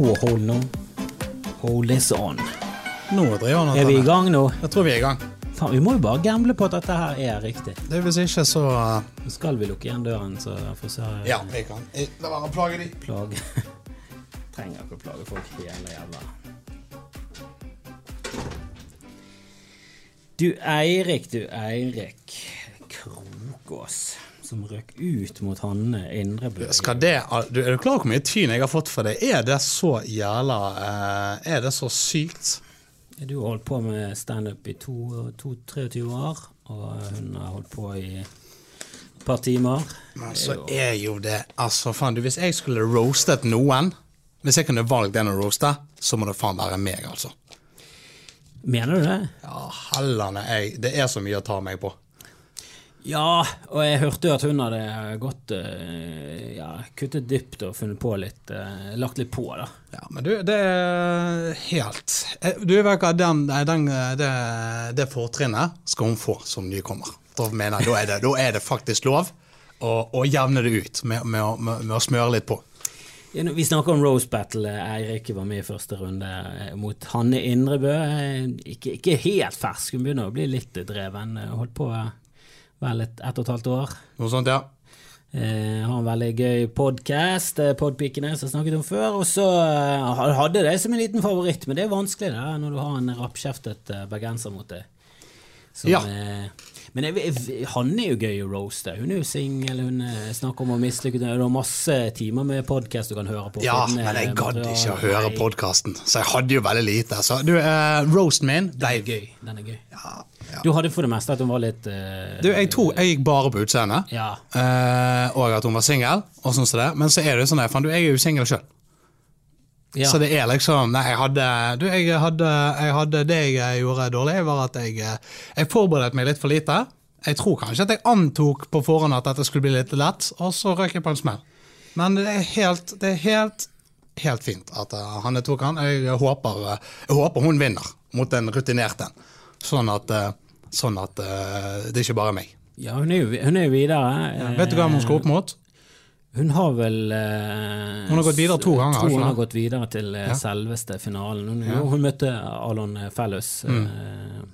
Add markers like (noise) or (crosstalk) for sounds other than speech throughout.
på hold. Hold this on. Nå driver han Er vi i gang nå? Jeg tror vi er i gang. Faen, vi må jo bare gamble på at dette her er riktig. Det er Hvis ikke, så uh, Nå skal vi lukke igjen døren, så får se Ja, vi kan. La være å plage de. plage (laughs) Trenger ikke å plage folk hele jævla Du Eirik, du Eirik Krokås, som røk ut mot Hanne Indrebø. Skal det, du, er du klar over hvor mye tyn jeg har fått for det? Er det så jævla eh, Er det så sykt? Du har holdt på med standup i to- to- 23 år, og hun har holdt på i et par timer. Men så er jo det Altså, faen, du, hvis jeg skulle roastet noen Hvis jeg kunne valgt en å roaste, så må det faen være meg, altså. Mener du det? Ja, hellene, jeg Det er så mye å ta meg på. Ja, og jeg hørte jo at hun hadde gått eh, ja, kuttet dypt og funnet på litt eh, Lagt litt på, da. Ja, men du, det er helt eh, Du vet hva, den, den, det, det fortrinnet skal hun få som nykommer. Da mener da er det, da er det faktisk lov å, å jevne det ut med, med, å- med, med å smøre litt på. Vi snakker om Rose Battle. Eirik var med i første runde mot Hanne Indrebø. Ikke, ikke helt fersk, hun begynner å bli litt dreven. Holdt på vel et ett og et halvt år. Noe sånt, ja. Eh, har en veldig gøy podkast, eh, Podpikene, som jeg snakket om før. Og så eh, hadde det som en liten favoritt, men det er vanskelig da, når du har en rappkjeftet eh, bergenser mot deg. Som, Ja. eh, men jeg, jeg, han er jo gøy å roaste. Hun er jo singel, hun eh, snakker om å mislykkes. Du har masse timer med podkast du kan høre på. Ja, finne men jeg gadd ikke å høre podkasten, så jeg hadde jo veldig lite. Så du, uh, roasten min Den er gøy. Den er gøy. ja, ja. Du hadde for det meste at hun var litt uh, Du, jeg tror jeg gikk bare på utseendet, Ja. uh, og at hun var singel, og sånn som det. Men så er det jo sånn, du, jeg er jo singel sjøl. Ja. Så det er liksom Nei, jeg hadde, du, jeg hadde, jeg hadde Det jeg gjorde dårlig, var at jeg, eh, jeg forberedte meg litt for lite. Jeg tror kanskje at jeg antok på forhånd at dette skulle bli litt lett, og så røk jeg på en smell. Men det er helt, det er helt, helt fint at uh, Hanne tok han. Jeg håper, eh, jeg håper hun vinner mot en rutinert en, sånn at, eh, sånn at eh, det ikke bare er meg. ja, hun er jo, hun er videre. Ja, Vet du hvem hun skal opp mot? Hun har vel eh, Hun har gått videre to ganger, tror hun har gått videre til eh, selveste finalen. Hun, ja. hun møtte Alon Fellows, Mm. Eh,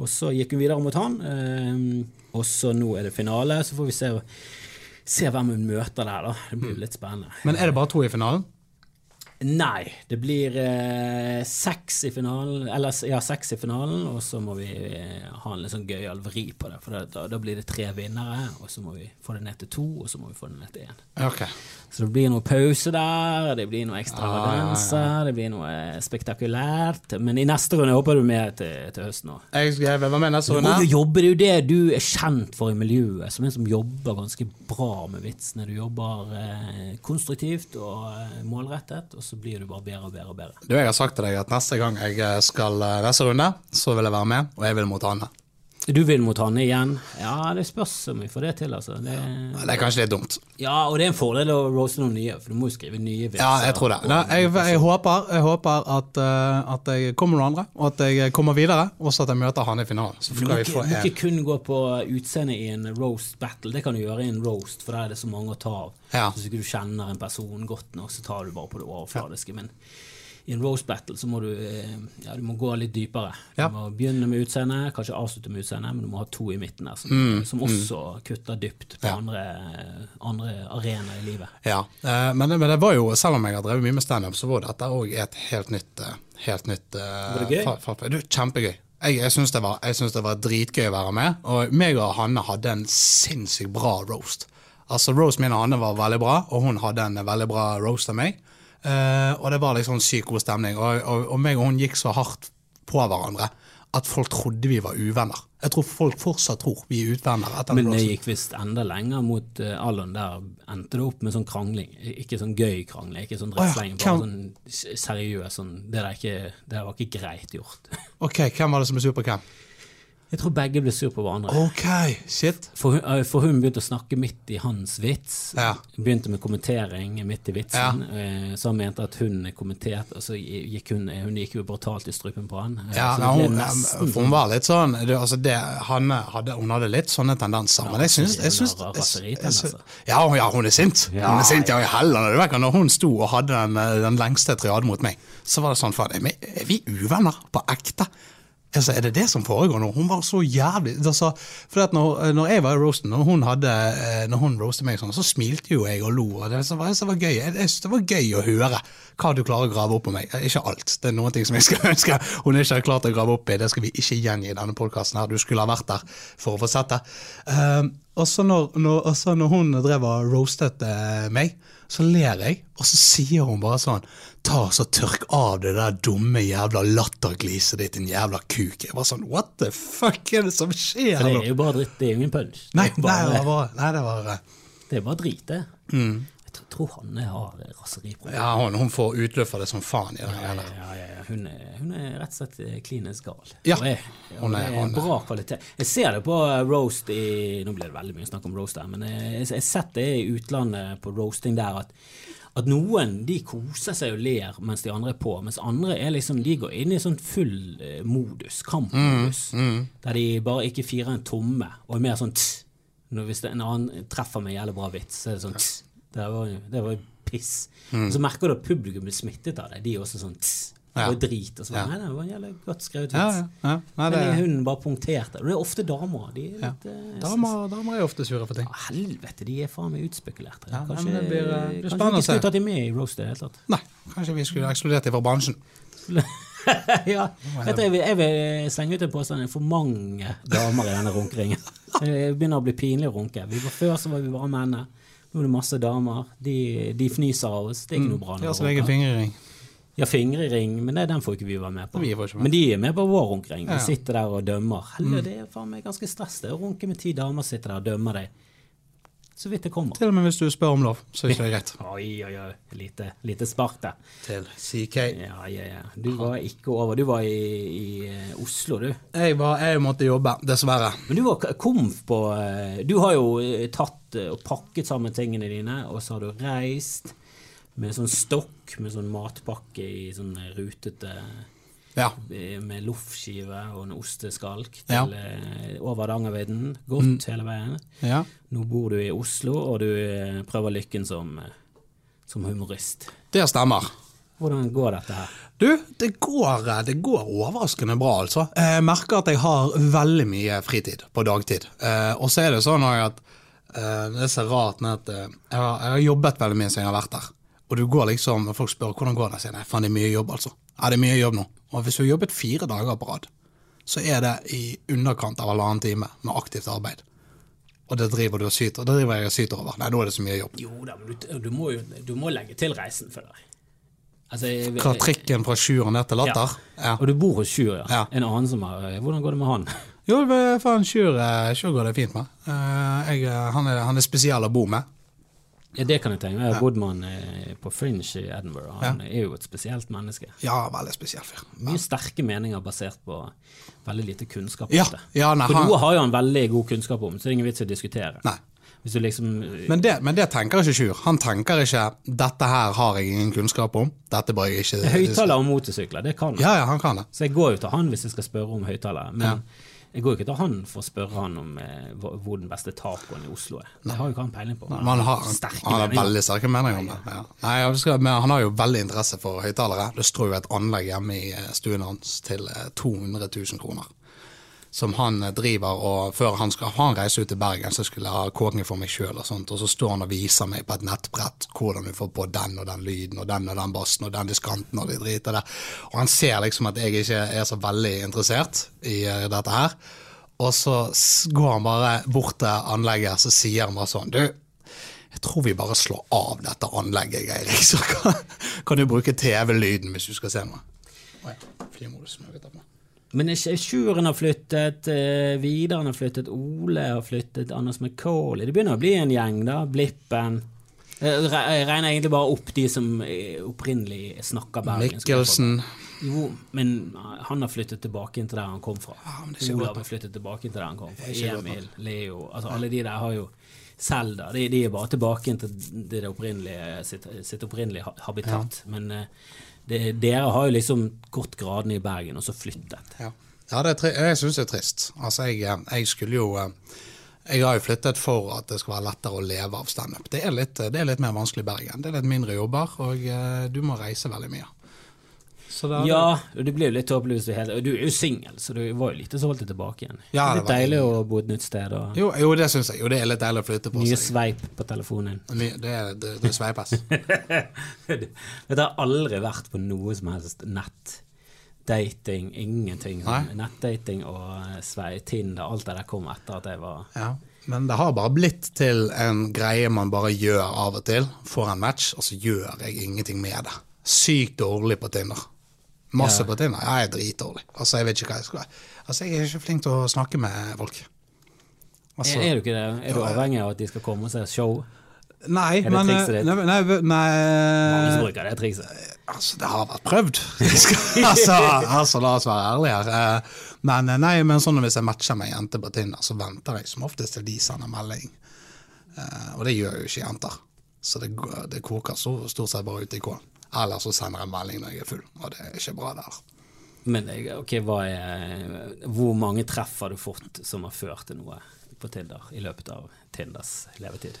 og så gikk hun videre mot han. Eh, og så nå er det finale, så får vi se, se hvem hun møter der, da. Det blir jo litt spennende. Men er det bare to i finalen? Nei, det blir eh, seks i finalen, eller ja, seks i finalen, og så må vi eh, ha en litt sånn gøyal vri på det. For da, da blir det tre vinnere, og så må vi få det ned til to, og så må vi få det ned til én. Ok. Så det blir noe pause der, det blir noe ekstravaganser, det blir noe eh, spektakulært. Men i neste runde håper du mer til, til høsten òg. Skal være med neste Du runde. må jo jobbe, det er jo det du er kjent for i miljøet, som en som jobber ganske bra med vitsene. Du jobber eh, konstruktivt og eh, målrettet, og så blir du bare bedre og bedre og bedre. Du, jeg har sagt til deg at neste gang jeg skal eh, neste runde, så vil jeg være med, og jeg vil mot Hanne. Du vil mot Hanne igjen? Ja, det spørs om vi får det til, altså. Det, Det er kanskje litt dumt. ja, og det er en fordel å roaste noen nye, for du må jo skrive nye vitser. Ja, jeg tror det. Nei, jeg, jeg håper, jeg håper at, uh, at jeg kommer noen andre, og at jeg kommer videre, og at jeg møter Hanne i finalen. Så Du må ikke, en. ikke kun gå på utseendet i en roast battle. Det kan du gjøre i en roast, for der er det så mange å ta av. Ja. Hvis ikke du kjenner en person godt nok, så tar du bare på det overfladiske. Men i en roast battle så må du, eh, ja, du må gå litt dypere. Du Ja. må begynne med utseendet, kanskje avslutte med utseendet, men du må ha to i midten der som, Mm, som også kutter dypt på Ja. andre, andre arenaer i livet. Ja, eh, men, men det var jo, selv om jeg har drevet mye med standup, så var dette òg et helt nytt eh, Helt nytt eh, Var det gøy? fa- fa- Du, kjempegøy. Jeg, jeg syns det, det var dritgøy å være med, og meg og Hanne hadde en sinnssykt bra roast. Altså, Roast min og Hanne var veldig bra, og hun hadde en veldig bra roast av meg. Eh, og det var liksom sykt god stemning, og, og, og meg og hun gikk så hardt på hverandre at folk trodde vi var uvenner. Jeg tror folk fortsatt tror vi er uvenner. Men det gikk visst enda lenger mot uh, Alon. Der endte det opp med sånn krangling. Ikke sånn gøy krangling, ikke sånn Å ja, drittslenging, bare sånn seriøs. Sånn, det, der ikke, det der var ikke greit gjort. (laughs) Ok, hvem var det som er sur på hvem? Jeg tror begge ble sur på hverandre. Ok, shit. For hun, eh, for hun begynte å snakke midt i hans vits. Ja. Begynte med kommentering midt i vitsen. Ja. Så han mente at hun kommenterte, og så gikk hun Hun gikk jo brutalt i strupen på han. Eh, Ja, hun, nesten for hun var litt sånn du, altså det, han hadde, Hun hadde litt sånne tendenser, men jeg syns, jeg syns hun har jeg- raseritendenser. ja, ja, hun er sint. Hun er sint, ja, i helvete. Når hun sto og hadde den, eh, den lengste triaden mot meg, så var det sånn faen, Er vi uvenner på ekte? Altså, Er det det som foregår nå? Hun var så jævlig altså, for når, når jeg var i roasten, når hun, hadde, eh, hun roastet meg sånn, så smilte jo jeg og lo. og Det var, så var gøy. Jeg, det var gøy å høre hva du klarer å grave opp på meg. Eh, Ikke alt. Det er noen ting som jeg (laughs) skal ønske hun ikke har klart å grave opp i. Det skal vi ikke gjengi i denne podkasten her. Du skulle ha vært der for å få sett det. Um, og så når, når, når hun drev og roastet eh, meg, så ler jeg, og så sier hun bare sånn Ta så tørk av det der dumme jævla lattergliset ditt, din jævla kuk. Jeg var sånn What the fuck er det som skjer For det er jo bare dritt, det er jo ingen punch. Nei, det, er nei, det bare, var bare Nei, det var det er bare drit, det. Mm. Jeg tror, tror Hanne har raseriproblemer. Ja, hun, hun får utløp for det som faen i den Ja, ja, ja, ja. Hun, er, hun er rett og slett klinisk gal. Ja. Hun er- hun er hun er- bra kvalitet. Jeg ser det på eh, roast i Nå blir det veldig mye snakk om roast her, men jeg har sett det i utlandet på roasting der at at noen de koser seg og ler mens de andre er på, mens andre er liksom, de går inn i sånn full eh, modus, kampmodus, Mm, der de bare ikke firer en tomme, og er mer sånn tss. Når hvis en annen treffer med en jævlig bra vits, så er det sånn tss. Det var, det var piss. Mm. Og så merker du at publikum blir smittet av det. De er også sånn tss. Ja. Og drit. Og så, Ja. Nei, det var en jævlig godt skrevet vits. Ja, Men det, hun bare punkterte. Det er ofte damer. De er litt, eh, damer, damer er ofte sure for ting. ja, helvete, de er faen meg utspekulerte. Kanskje det blir, eh, blir kanskje vi ikke skulle tatt dem med i roast i det hele tatt. Nei, kanskje vi skulle ekskludert dem fra bransjen. (laughs) ja, vet du, jeg, vil, jeg vil slenge ut en påstand. Det er for mange damer i denne runkeringen. (laughs) Det begynner å bli pinlig å runke. Vi var Før så var vi bare menn. Nå er det masse damer. De, de fnyser av oss. Det er ikke noe bra. De har sin egen fingerring. Ja, fingrering, men det, den får ikke vi være med på. Vi med. Men de er med på vår runkering. De Ja. Mm. sitter der og dømmer. Helvete, det er faen meg ganske stress det å runke med ti damer sitter der og dømmer deg. Så vidt det kommer. Til og med hvis du spør om lov, så er ikke det greit. (laughs) Oi, oi, oi. Lite, lite spark der. Til CK. Ja, ja, ja. Du var ikke over. Du var i, i eh, Oslo, du. Jeg, var, jeg måtte jobbe, dessverre. Men du var komf på eh, Du har jo eh, tatt og pakket sammen tingene dine, og så har du reist med sånn stokk med sånn matpakke i sånn eh, rutete Ja. eh, Med loffskive og en osteskalk til ja. over Hardangervidda. Godt hele veien. ja. Nå bor du i Oslo, og du eh, prøver lykken som, eh, som humorist. Det stemmer. Hvordan går dette her? Du, det går, det går overraskende bra, altså. Jeg merker at jeg har veldig mye fritid på dagtid. Eh, og så er det sånn at eh, det er så rart at eh, jeg har jobbet veldig mye siden jeg har vært der. Og du går liksom, og folk spør hvordan går det, sier jeg nei, faen det er mye jobb, altså. Ja, det er mye jobb nå. Og hvis du har jobbet fire dager på rad, så er det i underkant av halvannen time med aktivt arbeid. Og det driver du og syter, det driver jeg og syter over. Nei, nå er det så mye jobb. Jo da, men du, du, må jo du må legge til reisen, føler jeg. Altså, jeg- Fra trikken fra Sjur ned til Latter. Ja. Og du bor hos Sjur, ja. Ja. En annen som har Hvordan går det med han? Jo, faen, Sjur, eh, Sjur går det fint med. Eh, jeg, eh, han, er, han er spesiell å bo med. Ja, Det kan jeg tenke meg. Med han eh, på Fringe i Edinburgh. Han er jo et spesielt menneske. Ja, veldig spesiell fyr. Mye sterke meninger basert på veldig lite kunnskap. Ja, det. ja, nei, For han- noe har jo han veldig god kunnskap om, så det er ingen vits i å diskutere. Nei. Liksom Men det, men det tenker ikke Sjur. Han tenker ikke 'dette her har jeg ingen kunnskap om'. Dette bare jeg ikke Høyttaler og motorsykler, det kan han. Ja, ja, han kan det. Så jeg går jo til han hvis jeg skal spørre om høyttaler. Men jeg går jo ikke til han for å spørre han om eh, hvor den beste tacoen i Oslo er. Det har jo ikke han peiling på. Men han har, sterke han har veldig sterke meninger om det. Ja. Nei, skal, men han har jo veldig interesse for høyttalere. Det står jo et anlegg hjemme i eh, stuen hans til eh, 200 000 kroner. Som han eh, driver, og før han skal han reise ut til Bergen, så skulle jeg ha kåking for meg sjøl, og sånt, og så står han og viser meg på et nettbrett hvordan du får på den og den lyden, og den og den bassen, og den diskanten, og de driter der. Og han ser liksom at jeg ikke er så veldig interessert i eh, dette her. Og så går han bare bort til anlegget, så sier han bare sånn Du, jeg tror vi bare slår av dette anlegget, Eirik, (laughs) så kan, kan du bruke TV-lyden hvis du skal se noe. Oh flymodus Men Sjuren har flyttet, eh, Vidaren har flyttet, Ole har flyttet, Anders McCauley Det begynner å bli en gjeng, da. Blippen. Jeg regner egentlig bare opp de som eh, opprinnelig snakker bergensk. Mikkelsen. Jo, men han har flyttet tilbake inn til der han kom fra. Ja, Olav har flyttet tilbake inn til der han kom fra. Emil, Leo altså Alle de der har jo Selda. De, de er bare tilbake inn til det opprinnelige, sitt, sitt opprinnelige habitat. habitat. Men eh, det, dere har jo liksom gått gradene i Bergen, og så flyttet. Ja, ja jeg syns det er trist. Altså, jeg, eh, jeg skulle jo eh, Jeg har jo flyttet for at det skal være lettere å leve av standup. Det, litt- det er litt mer vanskelig i Bergen. Det er litt mindre jobber, og eh, du må reise veldig mye. Da, Ja, og det blir jo litt tåpelig hvis du er helt Og du er jo singel, så du var jo lite deg tilbake igjen. Ja, det er det litt deilig å bo et nytt sted og Jo, jo, det syns jeg. Jo, det er litt deilig å flytte på nye seg. sveip på telefonen. Nye, Det, det, det sveipes. (laughs) Dette har aldri vært på noe som helst nett. Dating, ingenting. Sånn. Nettdating og eh, svei, Tinder, alt det der kom etter at jeg var Ja. Men det har bare blitt til en greie man bare gjør av og til. Får en match, og så gjør jeg ingenting med det. Sykt dårlig på Tinder. Masse Ja. på Tinder. Jeg er dritdårlig. Altså, jeg vet ikke hva jeg skal Altså, jeg er ikke flink til å snakke med folk. Altså, er, er du ikke det? Er du avhengig av at de skal komme og se show? nei, det men trikset ditt? Nei, nei, Mange som nei bruker det trikset. Altså, det har vært prøvd. (laughs) altså, altså, la oss være ærlige her. Eh, Men, eh, nei, men sånn hvis jeg matcher med ei jente på Tinder, så venter jeg som oftest til de sender melding. Eh, Og det gjør jo ikke jenter. Så det, det koker så stort sett bare ut i kål. Eller så sender jeg melding når jeg er full, og det er ikke bra der. Men jeg- ok, hva er, hvor mange treff har du fått som har ført til noe på Tinder i løpet av Tinders levetid?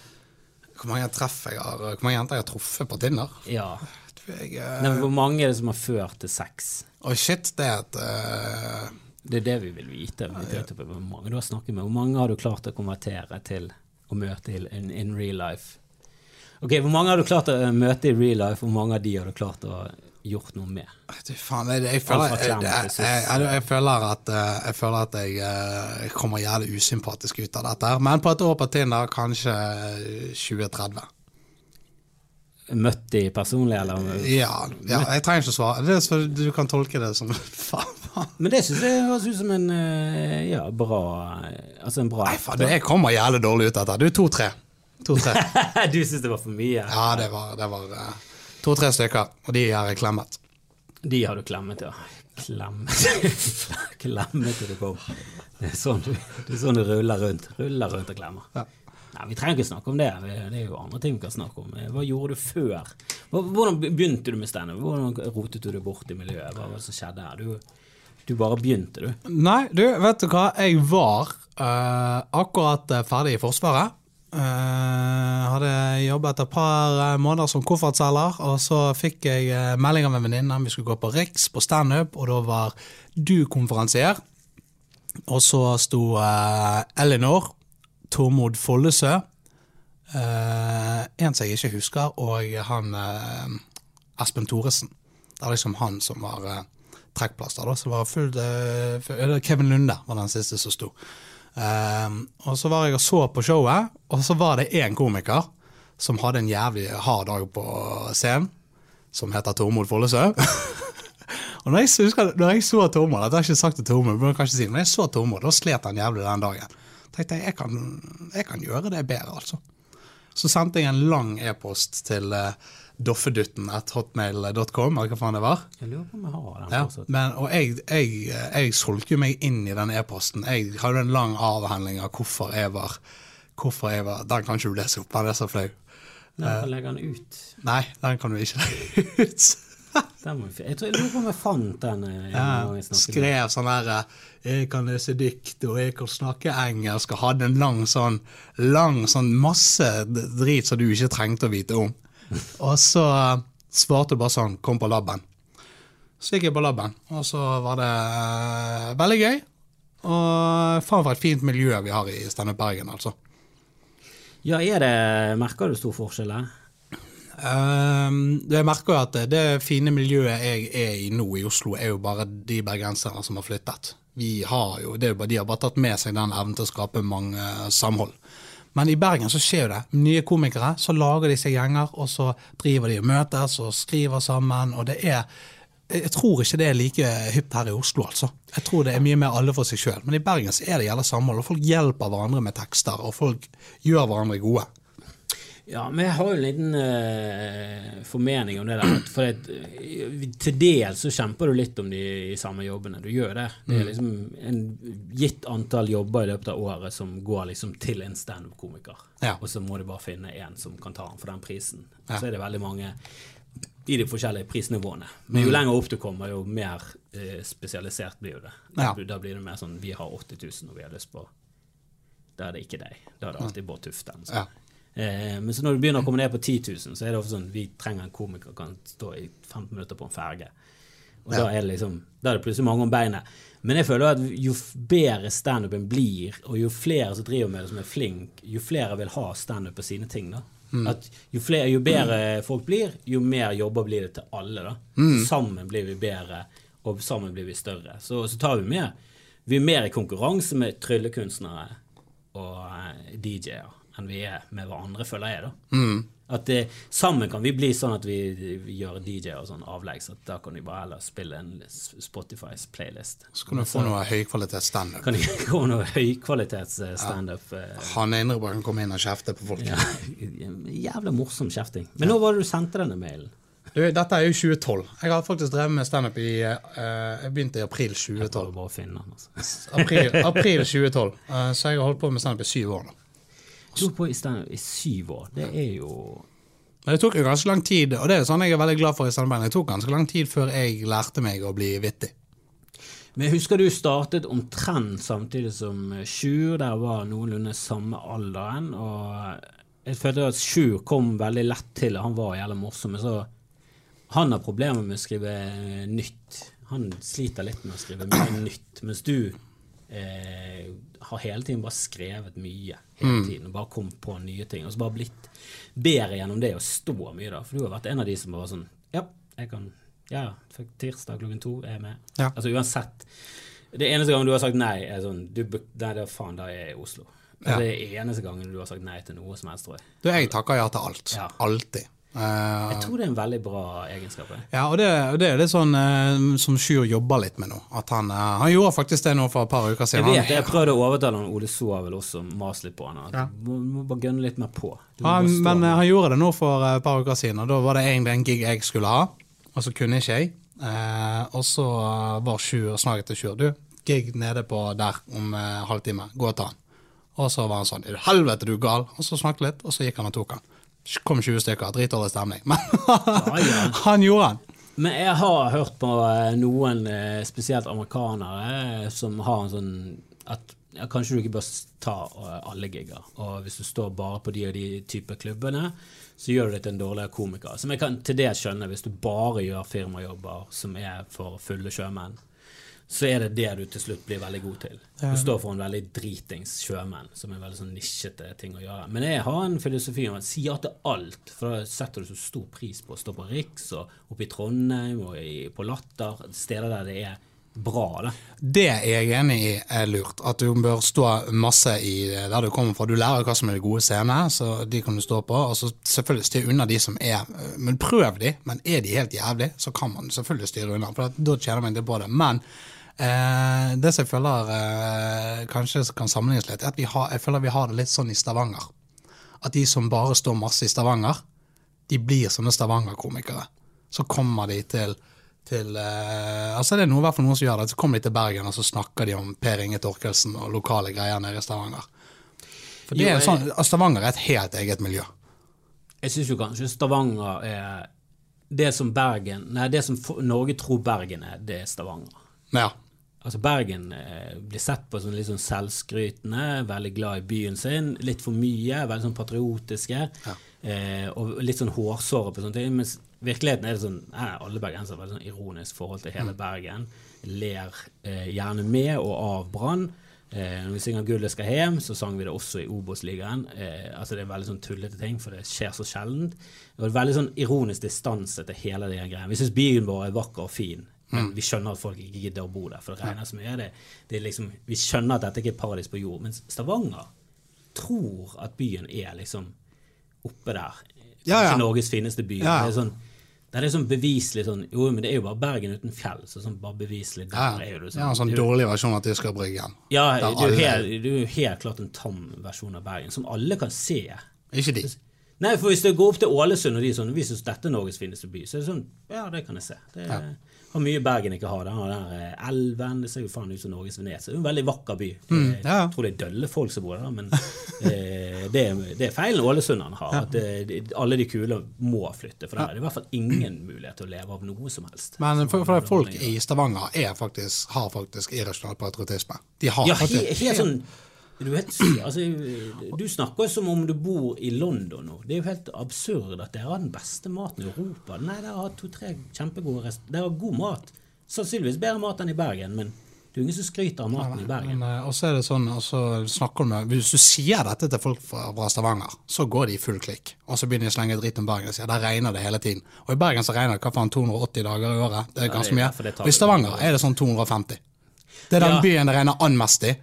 Hvor mange jeg har, hvor mange jenter jeg har truffet på Tinder? Ja. Jeg, uh... Nei, men hvor mange er det som har ført til sex? Oh shit, det er et uh... Det er det vi vil vite. Vi vet Hvor mange du har snakket med. Hvor mange har du klart å konvertere til å møte in, in real life? Ok, Hvor mange har du klart å møte i real life, hvor mange av de har du klart å gjort noe med? Du, faen, jeg, jeg, føler, jeg, jeg, føler at, eh, jeg føler at jeg, eh, kommer jævlig usympatisk ut av dette. her. Men på et år på Tinder kanskje 2030. Møtt de personlig, eller? Ja, ja, jeg trenger ikke å svare. Det så, du kan tolke det som (laughs) faen. Men det syns jeg høres ut som en eh, ja, bra Altså en bra Nei, faen, jeg kommer jævlig dårlig ut av dette. Du, to-tre. To-tre. (laughs) Du syns det var for mye? Ja, det var, det var eh, to-tre stykker, og de har jeg klemmet. De har du klemmet, ja. Klemmet (laughs) Klemmet til du kom. Det er sånn du, det er sånn du ruller rundt. Ruller rundt og klemmer. Ja. Nei, Vi trenger ikke snakke om det. Det er jo andre ting vi kan snakke om. Hva gjorde du før? Hvordan begynte du med standup? Hvordan rotet du deg bort i miljøet? Hva var det som skjedde her? Du, du bare begynte, du. Nei, du, vet du hva? Jeg var uh, akkurat eh, ferdig i Forsvaret. Eh, hadde jobbet et par eh, måneder som koffertselger, og så fikk jeg uh, melding av en venninne om vi skulle gå på Riks på standup, og da var du konferansier. Og så sto uh, Elinor, Tormod Follesø, uh, en som jeg ikke husker, og han uh, Espen Thoresen. Det var liksom han som var uh, trekkplaster. da, så var fullt, eh, Kevin Lunde var den siste som sto. Ehm, og så var jeg og så på showet, og så var det én komiker som hadde en jævlig hard dag på scenen, som heter Tormod Follesø. (laughs) og når jeg, husker, når jeg så Tormod, dette har jeg ikke sagt til Tormod, men jeg si men jeg så Tormod, da slet han jævlig den dagen. tenkte jeg jeg kan, jeg kan gjøre det bedre, altså. Så sendte jeg en lang e-post til uh, doffedutten.hotmail.com, eller hva faen det var. Jeg lurer på om jeg har den Ja, fortsatt. men, og jeg, jeg, jeg solgte jo meg inn i den e-posten. Jeg hadde en lang avhandling av hvorfor jeg var Hvorfor jeg var Den kan ikke du lese opp, den er så flau. Nei, kan kan legge den ut. Nei, den kan du ikke legge ut. (laughs) Jeg, tror, jeg lurer på om jeg fant den. eh, Ja, jeg skrev sånn eh, 'Jeg kan lese dikt, og jeg kan snakke engelsk', og hadde en lang sånn lang sånn masse drit som du ikke trengte å vite om. Og så eh, svarte du bare sånn 'Kom på laben'. Så gikk jeg på laben, og så var det eh, veldig gøy. Og faen for et fint miljø vi har i Steinup Bergen, altså. Ja, er det Merker du stor forskjell her? Um, jeg merker jo at det fine miljøet jeg er i nå i Oslo, er jo bare de bergenserne som har flyttet. Vi har jo, det er jo bare, De har bare tatt med seg den evnen til å skape mange eh, samhold. Men i Bergen så skjer jo det. Nye komikere, så lager de seg gjenger, og så driver de og møtes og skriver sammen. og det er jeg tror ikke det er like hypt her i Oslo, altså. Jeg tror det er mye mer alle for seg sjøl. Men i Bergen så er det gjelder samhold, og folk hjelper hverandre med tekster, og folk gjør hverandre gode. Ja, jeg har jo en liten eh, formening om det der. For det, eh, til dels så kjemper du litt om de samme jobbene. Du gjør det. Det er liksom en gitt antall jobber i løpet av året som går liksom til en standup-komiker. Ja. Og så må du bare finne en som kan ta den for den prisen. Ja. Så er det veldig mange i de forskjellige prisnivåene. Men jo lenger opp du kommer, jo mer eh, spesialisert blir det. Ja. da blir det mer sånn Vi har 80 000 og vi har lyst på Da er det ikke deg. Da er det alltid Bård Tufte. eller. Ja. Eh, men så når du begynner å komme ned på 10 000, så er det ofte sånn vi trenger en komiker kan stå i 15 minutter på en ferge. Og da er det liksom Da er det plutselig mange om beinet. Men jeg føler at jo bedre standupen blir, og jo flere som driver med det, som er flink, jo flere vil ha standup på sine ting. da. At jo, flere, jo bedre folk blir, jo mer jobber blir det til alle. da. Sammen blir vi bedre, og sammen blir vi større. Så, så tar vi mer. Vi er mer i konkurranse med tryllekunstnere og eh, DJ-er enn vi er med hverandre, føler jeg. da. At det, Sammen kan vi bli sånn at vi, vi gjør DJ og sånn avleggs. At da kan vi bare heller spille en Spotifys playlist. Så kan du få noe høykvalitets standup. Kan det få noe høykvalitets eh, standup? eh, Han ene bare kan komme inn og kjefte på folk. Ja, (laughs) jævla morsom kjefting. Men nå var det du sendte denne mailen. Du, dette er jo 2012. Jeg har faktisk drevet med standup i uh, Jeg begynte i april Det 2012. Jeg bare finne den, altså. April, april 2012. Uh, så jeg har holdt på med standup i syv år nå. Du har på i stand, i syv år. Det er jo Men det tok jo ganske lang tid, og det er sånn jeg er veldig glad for i standup. Det tok ganske lang tid før jeg lærte meg å bli vittig. Men jeg husker du startet omtrent samtidig som Sjur. Der var noenlunde samme alderen. Og jeg følte at Sjur kom veldig lett til. Han var jævlig morsom. Men så Han har problemer med å skrive nytt. Han sliter litt med å skrive mye nytt. Mens du eh, har hele tiden bare skrevet mye. Hele tiden, og bare kommet på nye ting. Og så bare blitt bedre gjennom det å stå mye, da. For du har vært en av de som bare sånn Ja, jeg kan Ja, tirsdag klokken to er jeg med. Ja. Altså uansett. Det eneste gangen du har sagt nei, er sånn du, Nei, det er faen, da er jeg i Oslo. Ja. Det er eneste gangen du har sagt nei til noe som helst, tror jeg. Du, jeg takker ja til alt. Ja. Alltid. Eh, Jeg tror det er en veldig bra egenskap. ja, og det, det er det sånn eh, som Sjur jobber litt med nå. At han, eh, han gjorde faktisk det nå for et par uker siden. Jeg vet jeg prøvde å overtale han, Ole So har vel også mast litt på han. At Ja. Du må, bare gønne litt mer på. Han, men han gjorde det nå for et par uker siden, og da var det egentlig en gig jeg skulle ha. Og så kunne ikke jeg. Og så var Sjur snakket til Sjur. Du, gig nede på der om halvtime. Gå og ta han. Og så var han sånn helvete, du gal. Og så snakket litt, og så gikk han og tok han. Kom 20 stykker. Dritdårlig stemning. (laughs) Men ja. han gjorde han. Men jeg har hørt på eh, noen, eh, spesielt amerikanere, eh, som har en sånn at ja, kanskje du ikke bør ta alle gigger. Og hvis du står bare på de og de type klubbene, så gjør du deg til en dårligere komiker. Som jeg kan til det skjønne, hvis du bare gjør firmajobber som er for fulle sjømenn, så er det det du til slutt blir veldig god til. Du står for en veldig dritings sjømenn, som er veldig sånn nisjete ting å gjøre. Men jeg har en filosofi om å si ja til alt, for da setter du så stor pris på å stå på Riks og oppe i Trondheim og i, på Latter, steder der det er bra. da. Det er jeg enig i er lurt. At du bør stå masse i der du kommer fra. Du lærer hva som er de gode scenene, så de kan du stå på. Og så selvfølgelig styr unna de som er Men prøv de, men er de helt jævlig, så kan man selvfølgelig styre unna. For da tjener man ikke på det. Men eh, det som jeg føler eh, kanskje kan sammenlignes litt, er at vi har, jeg føler vi har det litt sånn i Stavanger. At de som bare står masse i Stavanger, de blir sånne Stavanger-komikere. Så kommer de til til eh, altså Det er noe, noen som gjør det. Så kommer de til Bergen og så snakker de om Per Inge Torkelsen og lokale greier nede i Stavanger. For det er sånn, altså, Stavanger er et helt eget miljø. Jeg syns jo kanskje Stavanger er det som Bergen Nei, det som Norge tror Bergen er, det er Stavanger. Ja, Altså Bergen eh, blir sett på som litt sånn selvskrytende, veldig glad i byen sin. Litt for mye, veldig sånn patriotiske. Eh, og litt sånn hårsåre på sånne ting. Mens virkeligheten er det sånn nei, Alle bergensere har veldig sånn ironisk forhold til hele Bergen. Ler eh, gjerne med og av Brann. Eh, når vi synger 'Gullet skal hjem', så sang vi det også i Obos-ligaen. Eh, altså Det er veldig sånn tullete ting, for det skjer så sjeldent. Og det er veldig sånn ironisk distanse til hele de greiene. Vi syns byen vår er vakker og fin. Men vi skjønner at folk ikke gidder å bo der, for det regner så mye. Det, det liksom, vi skjønner at dette ikke er paradis på jord. Mens Stavanger tror at byen er liksom oppe der. Ja, ja. Ikke Norges fineste by. Ja. Det er sånn det er sånn beviselig sånn Jo, men det er jo bare Bergen uten fjell. Så sånn bare beviselig ja, der er jo det ja, en sånn dårlig versjon av Tyskerbryggen. Ja, det du er, jo helt, helt klart en tam versjon av Bergen, som alle kan se. Ikke de. Nei, for hvis du går opp til Ålesund og de er sånn Vi syns dette er Norges fineste by, så er det sånn Ja, det kan jeg se. Det har mye Bergen ikke har. Den der eh, elven. Det ser jo faen ut som Norges Venezia. Er en veldig vakker by. Mm, ja. Jeg tror det er dølle folk som bor der, men eh, det, er, det er feilen ålesunderne har. At det, alle de kule må flytte. For der er det i hvert fall ingen mulighet til å leve av noe som helst. Men for, for folk i Stavanger er faktisk, har faktisk irrasjonal patriotisme. De har Ja, faktisk helt sånn du, helt, (clears throat) altså, du snakker som om du bor i London nå. Det er jo helt absurd at dere har den beste maten i Europa. Nei, dere har to-tre kjempegode rest... Dere har god mat. Sannsynligvis bedre mat enn i Bergen, men det er ingen som skryter av maten i Bergen. Men, eh, og så er det sånn, altså, snakker du med, Hvis du sier dette til folk fra, fra Stavanger, så går de i full klikk. Og så begynner de å slenge dritt om Bergen og sier der regner det hele tiden. Og i Bergen så regner det hva faen 280 dager i året. Det er ganske mye. ja, det tar Og i Stavanger er det sånn 250. Det er den Ja. byen det regner an mest i.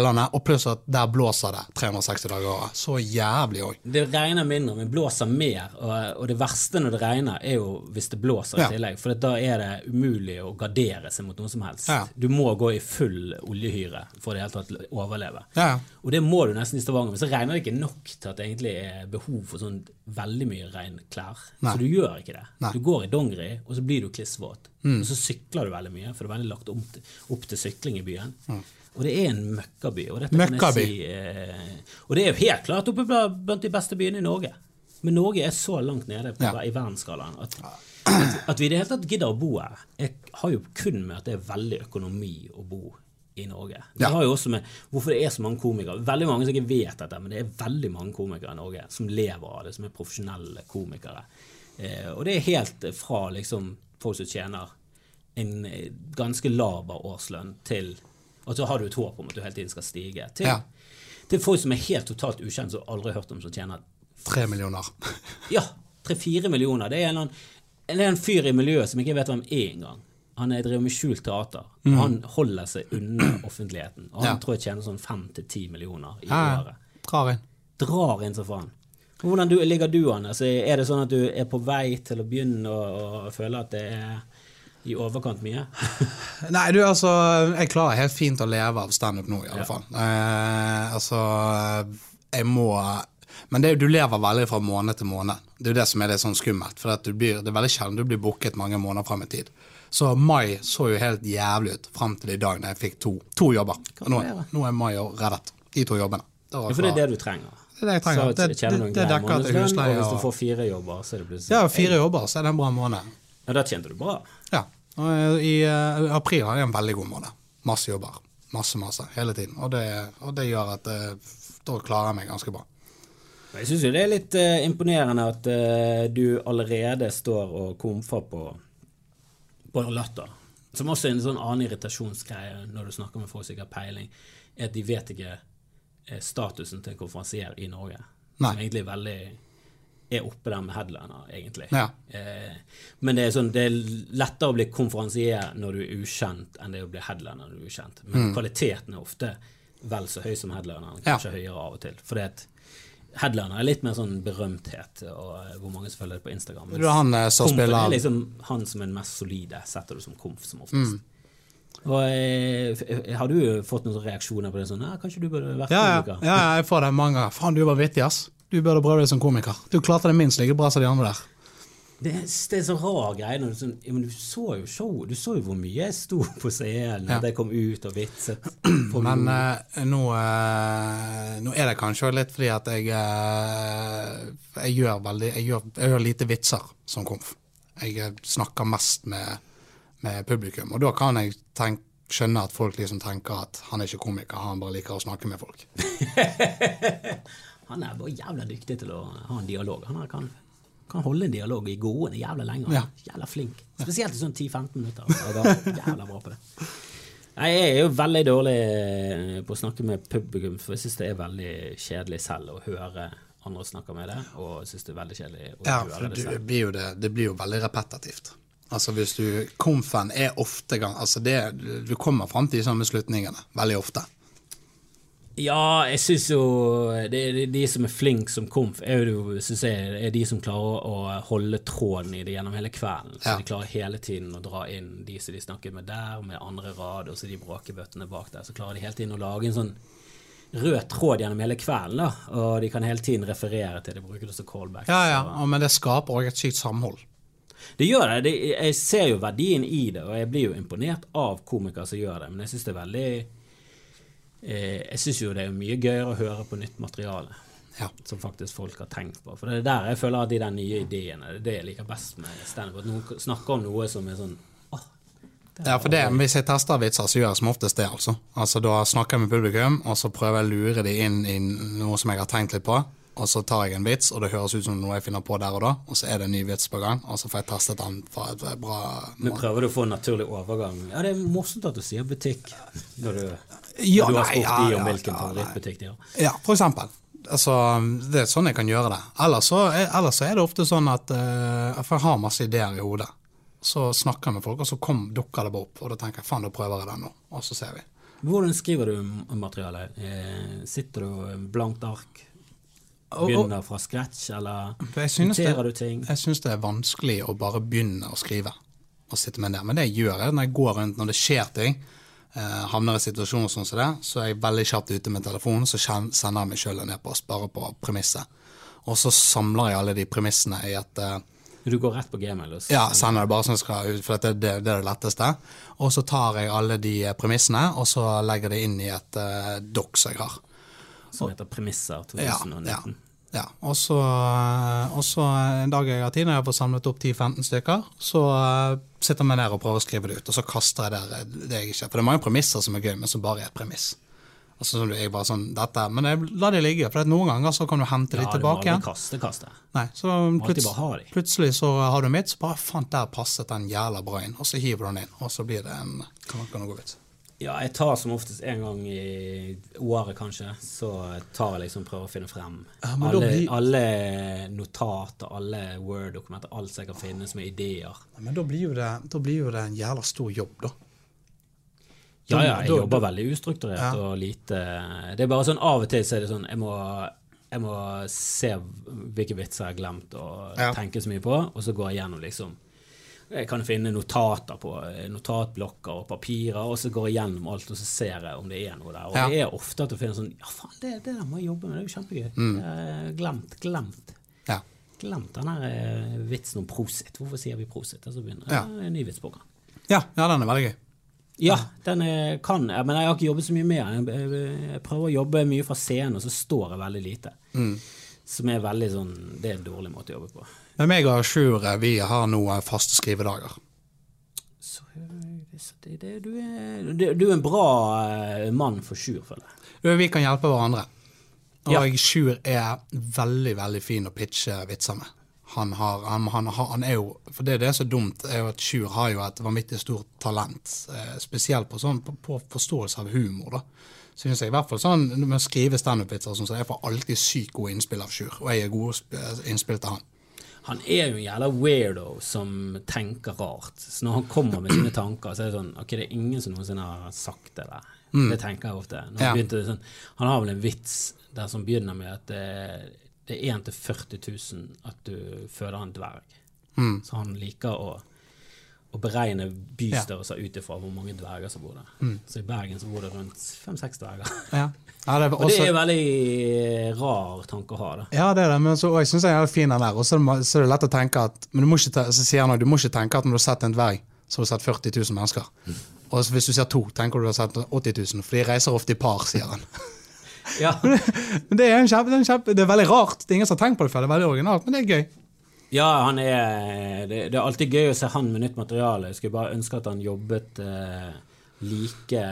Landet, og pluss at der blåser det 360 dager i året. Så jævlig òg. Det regner mindre, men blåser mer. Og, og det verste når det regner, er jo hvis det blåser Ja. i tillegg. For da er det umulig å gardere seg mot noe som helst. Ja. Du må gå i full oljehyre for det hele tatt å overleve. Ja. Og det må du nesten i Stavanger. Men så regner det ikke nok til at det egentlig er behov for sånn veldig mye regnklær. Så du gjør ikke det. Nei. Du går i dongeri, og så blir du klissvåt. Og så sykler du veldig mye, for det er veldig lagt opp til, opp til sykling i byen. Og det er en møkkaby. Og, Møkkaby. si, eh, og det er jo helt klart oppe blant blant de beste byene i Norge. Men Norge er så langt nede på, Ja. i verdensskalaen at, at, at vi i det hele tatt gidder å bo her, jeg har jo kun med at det er veldig økonomi å bo i Norge. Det Ja. har jo også med hvorfor det er så mange komikere. Veldig mange som ikke vet dette, men det er veldig mange komikere i Norge som lever av det, som er profesjonelle komikere. Eh, og det er helt fra liksom folk som tjener en eh, ganske laber årslønn til Og så har du et håp om at du hele tiden skal stige. Til, Ja. til folk som er helt totalt ukjent, som aldri har hørt om, som tjener Tre millioner. (laughs) ja, tre-fire millioner. Det er en, er en fyr i miljøet som ikke vet hvem er engang. Han er driver med skjult teater. og Han holder seg unna offentligheten. Og han Mm. Ja. tror jeg tjener sånn fem til ti millioner i Ja, året. drar inn. Drar inn som faen. Hvordan du, ligger du an? Altså, er det sånn at du er på vei til å begynne å, å føle at det er i overkant mye? (laughs) Nei, du, altså Jeg klarer helt fint å leve av standup nå, i alle Ja. fall. Eh, altså Jeg må Men det, du lever veldig fra måned til måned. Det er jo det som er litt sånn skummelt. For blir, det er veldig sjelden du blir booket mange måneder frem i tid. Så mai så jo helt jævlig ut frem til i dag da jeg fikk to, to jobber. Nå, nå er mai reddet. De to jobbene. Ja, for det er det du trenger. Det er det jeg trenger. Så Det- det, det- det dekker til husleie og hvis du får fire jobber, så er det plutselig Ja, fire jobber, så er det en bra måned. Ja, da tjente du bra. Ja. Og I uh, april hadde jeg en veldig god måned. Masse jobber. Masse, masse. Hele tiden. Og det, og det gjør at uh, da klarer jeg meg ganske bra. Jeg syns jo det er litt uh, imponerende at eh, du allerede står og komfer på, på latter. Som også er en sånn annen irritasjonsgreie når du snakker med folk som ikke har peiling, er at de vet ikke eh, statusen til en konferansier i Norge. Nei. Som egentlig er veldig er oppe der med headliner, egentlig. Ja. Eh, men det er, sånn, det er lettere å bli konferansier når du er ukjent, enn det å bli headliner når du er ukjent. Men kvaliteten er ofte vel så høy som headlineren, kanskje Ja. høyere av og til. Fordi at headliner er litt mer sånn berømthet, og eh, hvor mange som følger det på Instagram. Mens han eh, som er liksom han som er den mest solide, setter du som komf som oftest. Mm. Og eh, Har du fått noen reaksjoner på det? sånn, ja, Kanskje du burde vært ja, ja, ja, jeg får det mange ganger. Faen, du var vittig, ass. Du burde prøve deg som komiker. Du klarte det minst like bra som de andre der. Det, er- det er så rar greie. Når du, sånn, ja, men du så jo show, du så jo hvor mye jeg sto på scenen Ja. da jeg kom ut og vitset. (clears throat) Men eh, nå, eh, nå er det kanskje litt fordi at jeg eh, Jeg gjør veldig Jeg gjør, jeg gjør lite vitser som komf. Jeg snakker mest med, med publikum, og da kan jeg tenk, skjønne at folk liksom tenker at han er ikke komiker, han bare liker å snakke med folk. (laughs) Han er bare jævla dyktig til å ha en dialog. Han kan, kan holde en dialog i gående jævla lenge. Han er Jævla flink. Spesielt i sånn 10-15 minutter. Er Jævla bra på det. Jeg er jo veldig dårlig eh, på å snakke med publikum, for jeg syns det er veldig kjedelig selv å høre andre snakke med det, og syns det er veldig kjedelig å Ja, høre det selv. blir det, det blir jo veldig repetitivt. Altså hvis du, Komfen er ofte gang, altså det, Du kommer fram til de samme slutningene veldig ofte. Ja, jeg syns jo det, det, De som er flinke som komf, er jo synes jeg, er de som klarer å holde tråden i det gjennom hele kvelden. Så Ja. de klarer hele tiden å dra inn de som de snakker med der, med andre rad, og så de bråkebøttene bak der. Så klarer de hele tiden å lage en sånn rød tråd gjennom hele kvelden, da, og de kan hele tiden referere til det. bruker det som callback. Ja, ja, og- men det skaper òg et sykt samhold. Det gjør det. det. Jeg ser jo verdien i det, og jeg blir jo imponert av komikere som gjør det, men jeg syns det er veldig Jeg syns jo det er mye gøyere å høre på nytt materiale. Ja. Som faktisk folk har tenkt på. For det er der jeg føler at de der nye ideene Det er det jeg liker best med standup. At noen snakker om noe som er sånn åh, Ja, for det, Hvis jeg tester vitser, så gjør jeg som oftest det. altså. Altså, Da snakker jeg med publikum, og så prøver jeg å lure de inn i noe som jeg har tenkt litt på. Og så tar jeg en vits, og det høres ut som noe jeg finner på der og da. Og så er det en ny vits på gang, og så får jeg testet den fra et bra Men prøver du å få en naturlig overgang? Ja, det er morsomt at du sier butikk når du, Ja, når du har spurt ja, de om hvilken ja, favorittbutikk de har. Ja, for eksempel. Altså, det er sånn jeg kan gjøre det. Ellers så er, ellers så er det ofte sånn at uh, For jeg har masse ideer i hodet. Så snakker jeg med folk, og så kom, dukker det bare opp. Og da tenker jeg faen, da prøver jeg det nå. Og så ser vi. Hvordan skriver du materialet? Eh, sitter du blankt ark? Begynner fra scratch, eller noterer du ting? jeg synes det er vanskelig å bare begynne å skrive. Og sitte med det. Men det gjør jeg når jeg går rundt, når det skjer ting. Eh, havner i situasjoner sånn som det, så er jeg veldig kjapt ute med telefonen, så sender jeg meg sjøl en e-post bare på premisset. Og så samler jeg alle de premissene i et eh, Du går rett på gmail? Også. Ja, sender det bare som skal ut, for det, det, det er det letteste. Og så tar jeg alle de eh, premissene, og så legger det inn i et uh, doc som jeg har. Som heter Premisser 2019. ja, ja. Så, eh, og så en dag jeg har tid, når jeg får samlet opp 10-15 stykker, så eh, sitter jeg ned og prøver å skrive det ut, og så kaster jeg der eh, det jeg ikke For det er mange premisser som er gøy, men som bare er et premiss. Altså, så jeg bare sånn, dette, Men jeg lar det ligge, for noen ganger så kan du hente Ja, de tilbake igjen. kaste, kaste. Nei, så alltid plutselig, så har du mitt, så bare fant der passet den jævla bra inn, og så hiver du den inn, og så blir det en kan, kan gå vits. Ja, jeg tar som oftest en gang i året, kanskje. Så tar jeg liksom prøver å finne frem Ja, alle, blir- alle notater, alle Word-dokumenter, alt som jeg kan finne som er ideer. Men da blir det, da blir jo det en jævla stor jobb, da. Ja, ja, jeg da- jobber veldig ustrukturert Ja. og lite Det er bare sånn av og til så er det sånn Jeg må, jeg må se hvilke vitser jeg har glemt Ja. tenke så mye på, og så går jeg gjennom liksom Jeg kan finne notater på eh, notatblokker og papirer, og så går jeg gjennom alt, og så ser jeg om det er noe der. Og Ja. det er ofte at du finner sånn Ja, faen, det, det der må jeg jobbe med, det er jo kjempegøy. Mm. Eh, Glemt, glemt. Ja. Glemt den her eh, vitsen om prosit. Hvorfor sier vi prosit? Og så begynner Ja. en ny vits på gang. Ja, ja, den er veldig gøy. Ja, den er, kan jeg, men jeg har ikke jobbet så mye med den. Jeg prøver å jobbe mye fra scenen, og så står jeg veldig lite. Mm. Som er veldig sånn Det er en dårlig måte å jobbe på. Men meg og Sjur, vi har nå faste skrivedager. Så, det, det, du, er, du, du er en bra eh, mann for Sjur, føler jeg. Vi kan hjelpe hverandre. Og Ja. Sjur er veldig, veldig fin å pitche vitser med. Han, har, han, han, han er jo For det, det er så dumt, er jo at Sjur har jo et vanvittig stort talent. Eh, spesielt på, sånn, på, på forståelse av humor, da. Synes jeg i hvert fall sånn Med å skrive standup-vitser sånn, så jeg får alltid sykt gode innspill av Sjur. Og jeg er gode innspill til han. Han er jo en jævla weirdo som tenker rart. Så når han kommer med sine tanker, så er det sånn Ok, det er ingen som noensinne har sagt det der. Det tenker jeg ofte. Når han, Mm. Ja. begynte, sånn, han har vel en vits der som begynner med at det, det er 1 til 40 000 at du føder en dverg. Mm. Så han liker å, å beregne bystørrelser ut ifra hvor mange dverger som bor der. Mm. Så i Bergen så bor det rundt fem-seks dverger. Ja, (laughs) ja det er Og det er en veldig rar tanke å ha. da. Ja, det er det, men så, og jeg syns jeg er fin den der. Og så er det er lett å tenke at Men du må ikke, så sier han du må ikke tenke at når du har sett en dverg, så har du sett 40 000 mennesker. Og hvis du ser to, tenker du du har sett 80 000, for de reiser ofte i par, sier han. Ja. Men det er, en kjempe, det, er en kjempe, det er veldig rart. Det er ingen som har tenkt på det før. Det er veldig originalt, men det er gøy. Ja, han er det, det er alltid gøy å se han med nytt materiale. Jeg skulle bare ønske at han jobbet eh, like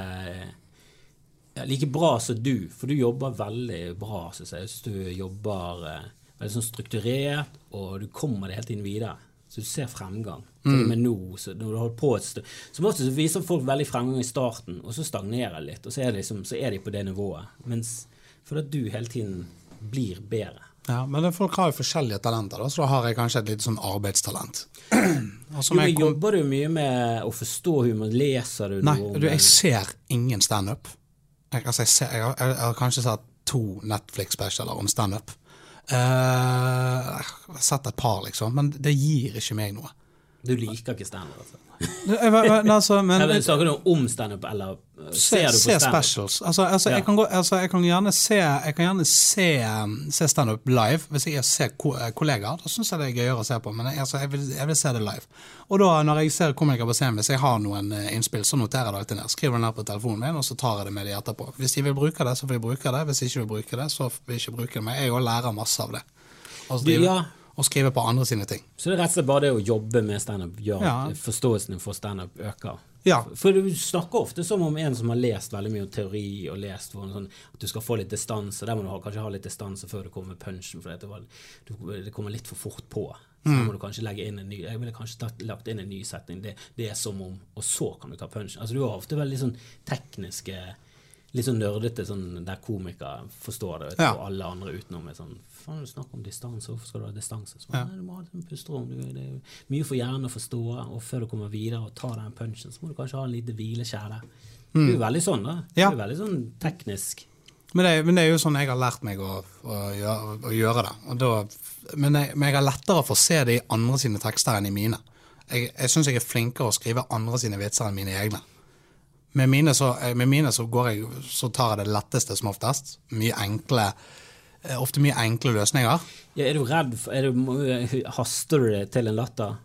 ja, like bra som du, for du jobber veldig bra, syns jeg. Jeg syns du jobber eh, veldig sånn strukturert, og du kommer deg hele tiden videre. Så du ser fremgang. Mm. Men nå, så når du holder på et stund Som ofte så viser folk veldig fremgang i starten, og så stagnerer de litt, og så er, det liksom, så er de på det nivået. Mens fordi at du hele tiden blir bedre. Ja, Men folk har jo forskjellige talenter, da, så da har jeg kanskje et litt sånn arbeidstalent. (clears throat) Jo, men jobber du mye med å forstå humor? Leser du nei, noe Nei, jeg ser ingen standup. Jeg, altså, jeg, jeg, har- jeg, har kanskje sett to Netflix-specialer om standup. Uh, jeg har sett et par, liksom, men det gir ikke meg noe. Du liker ikke standup, altså? Nei, altså, men, Eller Snakker du om standup, eller ser se, du på se specials. Altså, altså, Ja. jeg, kan gå, altså, jeg kan gjerne se, jeg kan gjerne se, um, se standup live hvis jeg ser ko eh, kollegaer. Da syns jeg det er gøyere å se på, men jeg, altså, jeg, vil, jeg vil se det live. Og da når jeg ser komikere på scenen, hvis jeg har noen eh, innspill, så noterer jeg det alltid ned. Skriver det ned på telefonen min, og så tar jeg det med de etterpå. Hvis de vil bruke det, så får de bruke det. Hvis de ikke vil bruke det, så vil de ikke bruke det. Men jeg òg lærer masse av det. Altså, Du, ja. Og skrive på andre sine ting. Så det er rett og slett bare det å jobbe med standup gjør Ja. at forståelsen for standup øker. Ja. For du snakker ofte som om en som har lest veldig mye om teori, og lest sånn, at du skal få litt distanse. Der må du ha, kanskje ha litt distanse før du kommer med punchen, for det, det kommer litt for fort på. Så Mm. må du kanskje legge inn en ny Jeg ville kanskje tatt, lagt inn en ny setning. Det, det er som om Og så kan du ta punchen. Altså Du har ofte veldig sånn tekniske Litt sånn nerdete sånn der komikere forstår det, vet Ja. og alle andre utenom er sånn Faen, du snakker om distanse, hvorfor skal du ha distanse? Så, Nei, du må ha et pusterom. Det er mye for hjernen å forstå, og før du kommer videre og tar den punchen, så må du kanskje ha en liten hvileskjære. Mm. Du er jo veldig sånn, da. Du er jo er veldig sånn teknisk. Men det, men det er jo sånn jeg har lært meg å, å, gjøre, å gjøre det. Da, men, jeg, men jeg har lettere for å se det i andre sine tekster enn i mine. Jeg, jeg syns jeg er flinkere å skrive andre sine vitser enn mine egne. Med mine så, eh, med mine så, går jeg, så tar jeg det letteste som oftest. Mye enkle, ofte mye enkle løsninger. Ja, er du redd er du, Haster du det til en latter?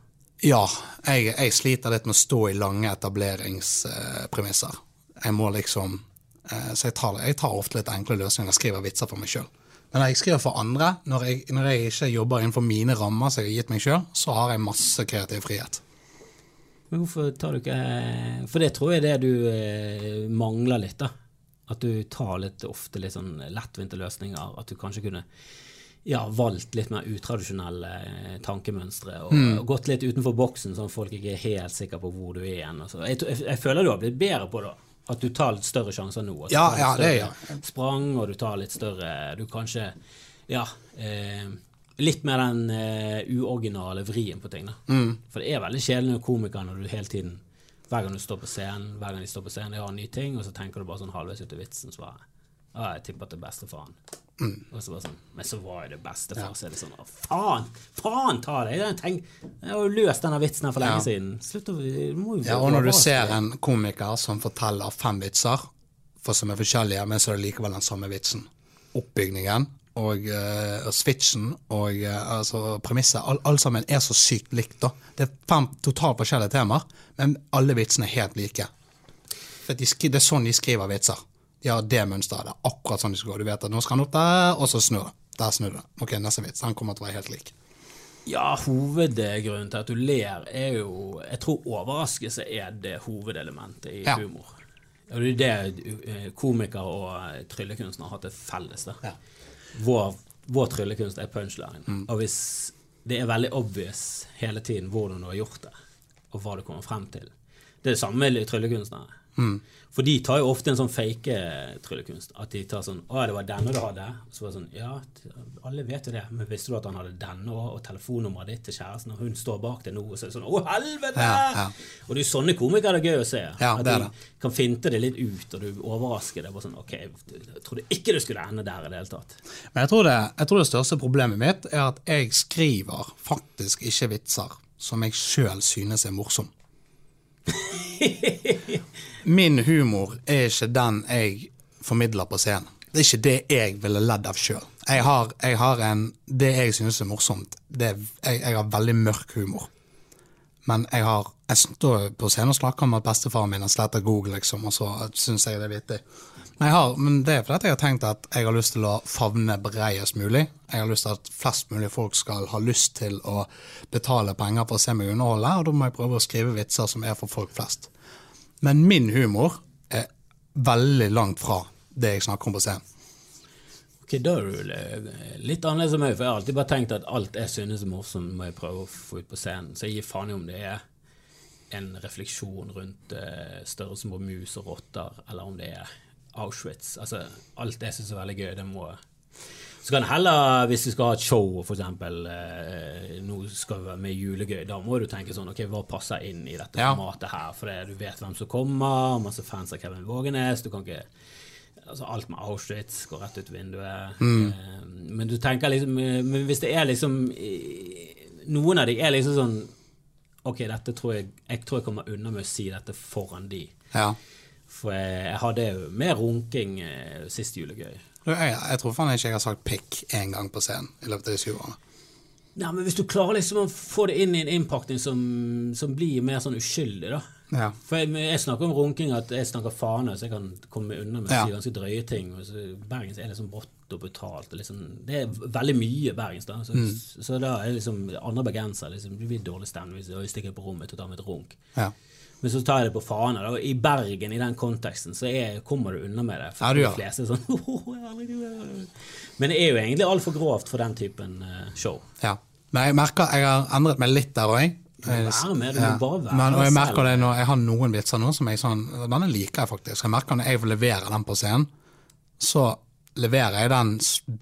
Ja, jeg, jeg sliter litt med å stå i lange etableringspremisser. Jeg må liksom eh, Så jeg tar, jeg tar ofte litt enkle løsninger skriver vitser for meg sjøl. Men når jeg skriver for andre, når jeg, når jeg ikke jobber innenfor mine rammer som jeg har gitt meg sjøl, så har jeg masse kreativ frihet. Men hvorfor tar du ikke For det tror jeg det du eh, mangler litt, da. At du tar litt ofte litt sånn lettvinte løsninger. At du kanskje kunne ja, valgt litt mer utradisjonelle eh, tankemønstre. Og, og gått litt utenfor boksen, sånn at folk ikke er helt sikre på hvor du er igjen. Jeg, jeg, jeg føler du har blitt bedre på det. At du tar litt større sjanser nå. Altså, ja, Ja, det litt ja, Sprang, og du tar litt større Du kanskje Ja. Eh, litt mer den eh, uoriginale vrien på ting. da. Mm. For det er veldig kjedelig når komikere når du hele tiden hver gang du står på scenen, hver gang de står på scenen, de har en ny ting, og så tenker du bare sånn halvveis ut i vitsen, så bare Å, jeg tipper at det er bestefaren. Mm. Og så bare sånn Men så var jo det bestefar, så er det sånn Å, faen! Faen ta det! Jeg, tenk, jeg har jo løst denne vitsen her for lenge Ja. siden. Slutt å Ja, og når du ser en komiker som forteller fem vitser, for som er forskjellige, men så er det likevel den samme vitsen. Oppbygningen og, uh, switchen og uh, altså premisset, all, sammen er så sykt likt. da. Det er fem totalt forskjellige temaer, men alle vitsene er helt like. De Det er sånn de skriver vitser. De har det mønsteret. Det er akkurat sånn de skal gå. Du vet at nå skal han opp der, og så snur det. Der snur det. Ok, neste vits. Den kommer til å være helt lik. Ja, hovedgrunnen til at du ler, er jo Jeg tror overraskelse er det hovedelementet i Ja. humor. Og det er det eh, komikere og tryllekunstnere har til felles. der. Ja. Vår, vår tryllekunst er punchline. Mm. Og hvis det er veldig obvious hele tiden hvordan du har gjort det, og hva du kommer frem til Det er det samme med tryllekunstnere. Mm. For de tar jo ofte en sånn fake tryllekunst. At de tar sånn 'Å, det var denne du hadde?' Så var det sånn Ja, alle vet jo det, men visste du at han hadde denne og telefonnummeret ditt til kjæresten, og hun står bak deg nå, og så er det sånn 'Å, helvete!' Ja, ja. Og det er sånne komikere det er gøy å se. Ja, at de kan finte det litt ut, og du overrasker det. Bare sånn 'Ok, jeg trodde ikke det skulle ende der i det hele tatt'. Men jeg tror, det, jeg tror det største problemet mitt er at jeg skriver faktisk ikke vitser som jeg sjøl synes er morsom. (laughs) Min humor er ikke den jeg formidler på scenen. Det er ikke det jeg ville ledd av sjøl. Jeg jeg har en Det jeg synes er morsomt, er, jeg, jeg har veldig mørk humor. Men jeg har Jeg står på scenen og snakker om at bestefaren min har sletta Google, liksom, og så syns jeg det er vittig. Men, jeg har, men det er fordi jeg har tenkt at jeg har lyst til å favne bredest mulig. Jeg har lyst til at flest mulig folk skal ha lyst til å betale penger for å se meg underholde, og da må jeg prøve å skrive vitser som er for folk flest. Men min humor er veldig langt fra det jeg snakker om på scenen. Ok, Da er du litt annerledes enn meg, for jeg har alltid bare tenkt at alt jeg synes er morsomt, må jeg prøve å få ut på scenen. Så jeg gir faen i om det er en refleksjon rundt eh, størrelsen på mus og rotter, eller om det er Auschwitz. Altså, alt jeg syns er veldig gøy, det må Så kan heller, hvis du skal ha et show, for eksempel, eh, nå skal vi være med Julegøy, da må du tenke sånn, ok, hva passer inn i dette Ja. formatet her? For det, du vet hvem som kommer, masse fans av Kevin Vågenes, du kan ikke altså Alt med Auschwitz går rett ut vinduet. Eh, Men du tenker liksom eh, Men hvis det er liksom eh, Noen av de er liksom sånn Ok, dette tror jeg Jeg tror jeg kommer unna med å si dette foran de. Ja. For jeg, jeg hadde jo mer runking eh, sist julegøy. Jeg, jeg tror faen ikke jeg har sagt pikk én gang på scenen i løpet av de syv årene. Nei, men hvis du klarer liksom å få det inn i en innpakning som, som blir mer sånn uskyldig, da. Ja. For jeg, jeg snakker om runking, at jeg snakker faen, så jeg kan komme unna med å Ja. si ganske drøye ting. Og så, bergens er liksom rått og brutalt. Og liksom, det er veldig mye bergens, da. Så, Mm. så da er liksom andre bergensere liksom, Det blir dårlig stemning hvis jeg stikker på rommet og tar meg et runk. Ja. Men så tar jeg det på Fana. da, I Bergen, i den konteksten, så er, kommer du unna med det. For Ja, du de gjør fleste sånn (laughs) Men det er jo egentlig altfor grovt for den typen eh, show. ja. Men jeg merker jeg har endret meg litt der òg. Være med, du må bare være Men, og jeg selv. merker det når jeg har noen vitser nå som jeg sånn Denne liker jeg faktisk. Jeg merker når jeg leverer den på scenen, så leverer jeg den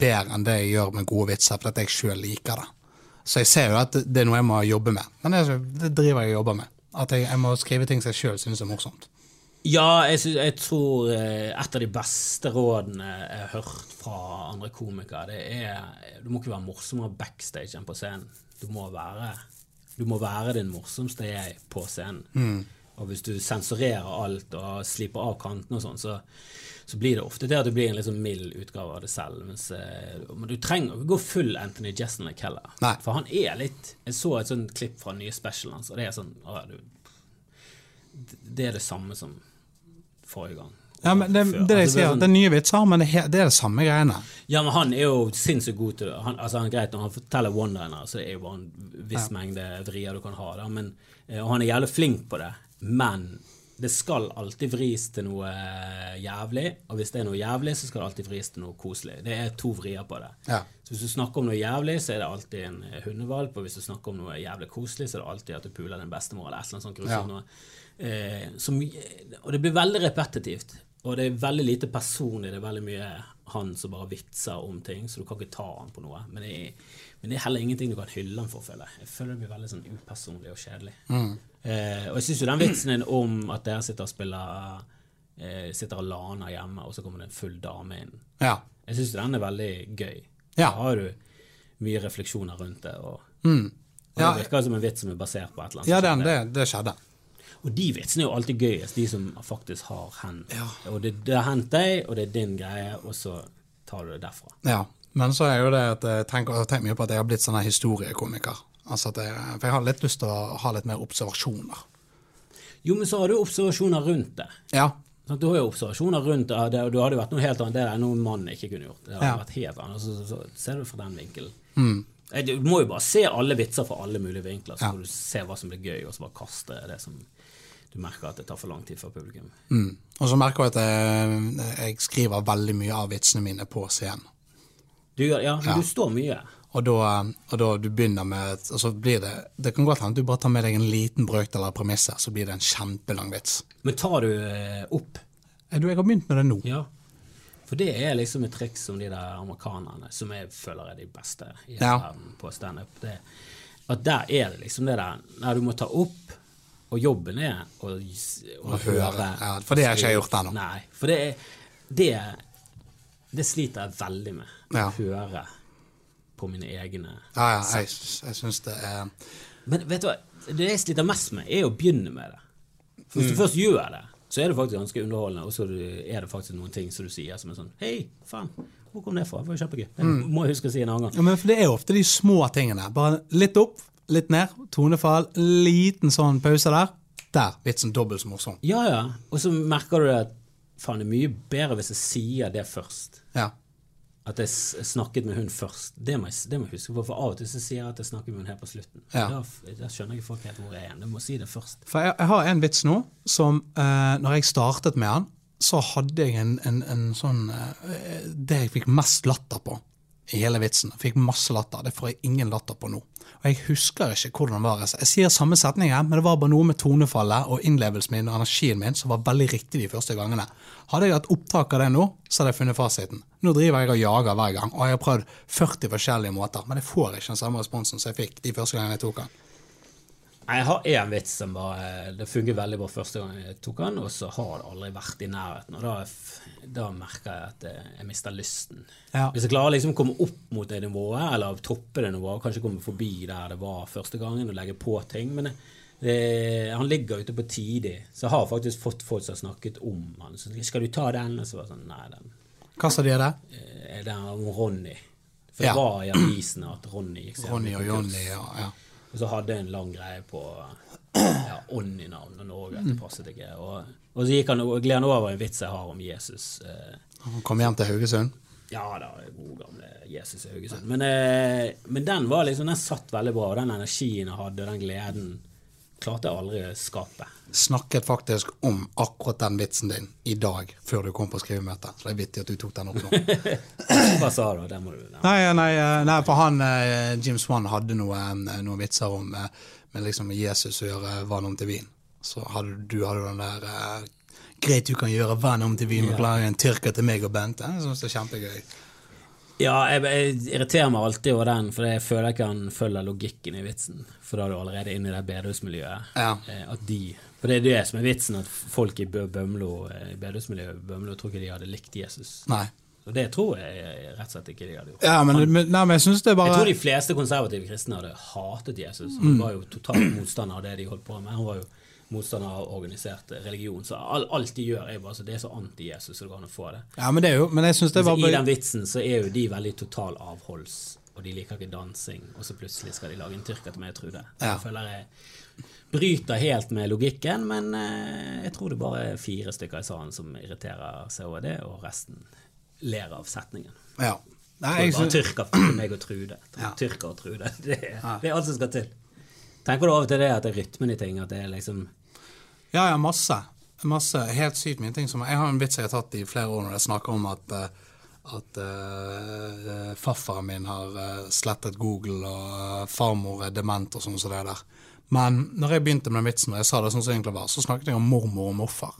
bedre enn det jeg gjør med gode vitser, fordi jeg sjøl liker det. Så jeg ser jo at det er noe jeg må jobbe med. Men det, det driver jeg og jobber med. At jeg, jeg må skrive ting som jeg sjøl syns er morsomt. Ja, jeg, synes, jeg tror eh, et av de beste rådene jeg har hørt fra andre komikere, det er Du må ikke være morsommere backstage enn på scenen. Du må være, du må være din morsomste jeg på scenen. Og hvis du sensurerer alt og sliper av kantene og sånn, så, så blir det ofte det at det blir en sånn mild utgave av det selv. Mens, eh, men du trenger ikke gå full Anthony Jeselnik heller. Nei. For han er litt Jeg så et sånt klipp fra den nye specialen hans, og det er sånn å, du, det er det samme som forrige gang. Ja, men det, det, det jeg Altså, sier, sånn- det er nye vitser, men det, er det samme greiene. Ja, men han er jo sinnssykt god til det. Han, altså, han greit Når han forteller one-liner, så er det jo bare en viss mengde vrier du kan ha. Da. Men, eh, og han er jævlig flink på det, men det skal alltid vris til noe eh, jævlig. Og hvis det er noe jævlig, så skal det alltid vris til noe koselig. Det er to vrier på det. Ja. Så hvis du snakker om noe jævlig, så er det alltid en eh, hundevalp. Og hvis du snakker om noe jævlig koselig, så er det alltid at du puler din bestemor eller et eller annet sånt grusomt. Ja. Eh, som, og det blir veldig repetitivt. Og det er veldig lite personlig. Det er veldig mye han som bare vitser om ting, så du kan ikke ta han på noe. Men det er, men det er heller ingenting du kan hylle han for, føler jeg. Jeg føler det blir veldig sånn upersonlig og kjedelig. Eh, og jeg syns jo den vitsen din om at dere sitter og spiller eh, Sitter og laner hjemme, og så kommer det en full dame inn. Ja. Jeg syns den er veldig gøy. Ja. Da har du mye refleksjoner rundt det. Og, Mm. og det virker som en vits som er basert på et eller annet. Ja, den, det, det skjedde. Og de vitsene er jo alltid gøyest, de som faktisk har hendt. Ja. Og det, det har hendt deg, og det er din greie, og så tar du det derfra. Ja, men så er jo det at jeg tenker, jeg tenker mye på at jeg har blitt sånn historiekomiker. Altså jeg, for jeg har litt lyst til å ha litt mer observasjoner. Jo, men så har du observasjoner rundt det. Ja, Sånn, Du har jo observasjoner rundt det, og det, hadde jo vært noe helt annet. Det er noe mannen ikke kunne gjort. Det hadde Ja. vært helt annet, så, så, så ser du fra den vinkelen. Mm. Du må jo bare se alle vitser fra alle mulige vinkler, så Ja. får du se hva som blir gøy, og så bare kaste det som du merker at det tar for lang tid for publikum. Mm. Og så merker jeg at jeg, jeg skriver veldig mye av vitsene mine på scenen. Du, ja, Ja. du står mye. Og da, og da du begynner med Og så blir det Det kan godt hende du bare tar med deg en liten brøkdel av premisset, så blir det en kjempelang vits. Men tar du eh, opp? Eh, Du, jeg har begynt med det nå. Ja. For det er liksom et triks som de der amerikanerne, som jeg føler er de beste i Ja. verden på standup. det- At der er det liksom det der Nei, du må ta opp, og jobben er å, å Å høre. Ja, for det har ikke jeg gjort ennå. Nei, for det, det, det sliter jeg veldig med. Ja. Å høre på mine egne Ja, ja, jeg, jeg syns det er Men vet du hva, det jeg sliter mest med, er å begynne med det. For hvis du Mm. først gjør det, så er det faktisk ganske underholdende, og så er det faktisk noen ting som du sier som er sånn Hei, faen, hvor kom det fra? Det var jo kjempegøy. Det må jeg huske å si en annen gang. Ja, men for Det er ofte de små tingene. Bare litt opp, litt ned, tonefall, liten sånn pause der. Der, vitsen dobbelt så morsom. Ja, ja. Og så merker du at faen, det er mye bedre hvis jeg sier det først. Ja. At jeg snakket med hun først. Det må jeg, det må jeg huske for av og til så sier jeg at jeg snakker med hun her på slutten. Ja. Da, da skjønner ikke folk helt hvor jeg er. Jeg må si det først. For jeg, jeg har en vits nå som eh, når jeg startet med han, så hadde jeg en, en, en sånn eh, Det jeg fikk mest latter på hele vitsen. Fikk masse latter. Det får jeg ingen latter på nå. Og jeg husker ikke hvordan det var. Jeg sier samme setninger, men det var bare noe med tonefallet og innlevelsen min og energien min som var veldig riktig de første gangene. Hadde jeg hatt opptak av det nå, så hadde jeg funnet fasiten. Nå driver jeg og jager hver gang, og jeg har prøvd 40 forskjellige måter, men jeg får ikke den samme responsen som jeg fikk de første gangene jeg tok den. Jeg har én vits som bare Det fungerer veldig bra første gang jeg tok den, og så har det aldri vært i nærheten. Og da, da merker jeg at eh, jeg mister lysten. Ja. Hvis jeg klarer liksom å komme opp mot det nivået, eller toppe det nivået, kanskje komme forbi der det var første gangen, og legge på ting Men det, det, han ligger ute på tidig, så jeg har faktisk fått folk som har snakket om han. Så skal du ta den? Og så var det sånn Nei, den Hva sa de det? eh, den er om Ronny. For Ja. det var i avisene at Ronny gikk seg Ronny og. Jonny, ja. ja. Og så hadde jeg en lang greie på ja, Onni-navn og Norge. Mm. Det passet ikke. Og, og så gikk han, og gled han over en vits jeg har om Jesus. Eh, Han kom hjem til Haugesund. ja da, god gamle Jesus i Haugesund. Men, eh, men den var liksom, den satt veldig bra. Den energien jeg hadde, den gleden, klarte jeg aldri å skape. Snakket faktisk om akkurat den vitsen din i dag, før du kom på skrivemøte. Så det er vittig at du tok den opp nå. (laughs) Hva sa du? Det må du. Nei, nei, eh, nei for han, eh, Jim Swan hadde noe, eh, noen vitser om eh, med liksom Jesus å gjøre vann om til vin. Så hadde du hadde den der eh, Greit du kan gjøre vann om til vin, men Ja. klarer en tyrker til meg og Bente. Jeg synes det er kjempegøy. Ja, jeg, jeg irriterer meg alltid over den, for jeg føler ikke han følger logikken i vitsen. For da er du allerede inne i det bedehusmiljøet. Ja. Eh, At de For det er det som er vitsen, at folk i Bø- Bømlo, eh, i bedehusmiljøet Bømlo tror ikke de hadde likt Jesus. Nei. Og det tror jeg eh, rett og slett ikke de hadde gjort. Ja, men, men, nei, men jeg er Jeg tror de fleste konservative kristne hadde hatet Jesus. Mm. Han var jo totalt motstander av det de holdt på med. Han var jo motstander av organisert religion. Så alt de gjør, er bare så det er så anti-Jesus så det går an å få det. Ja, men det er jo Men jeg synes det Så var I den vitsen så er jo de veldig total avholds, og de liker ikke dansing, og så plutselig skal de lage en tyrker til meg, Trude. Ja. Jeg føler jeg bryter helt med logikken, men eh, jeg tror det bare er fire stykker i salen som irriterer det, og resten ler av setningen. Ja. Nei, jeg er bare tyrker til meg og Trude. Ja. Tyrker og Trude. (laughs) Det det er alt som skal til. Tenker du og til det at det er rytmen i ting? At det er liksom Ja, ja, masse. Masse helt sykt mye ting som Jeg har en vits jeg har tatt i flere år når jeg snakker om at eh, at uh, farfaren min har eh, slettet Google, og farmor er dement og sånn som det der. Men når jeg begynte med den vitsen, og jeg sa det sånn som egentlig var, så snakket jeg om mormor og morfar.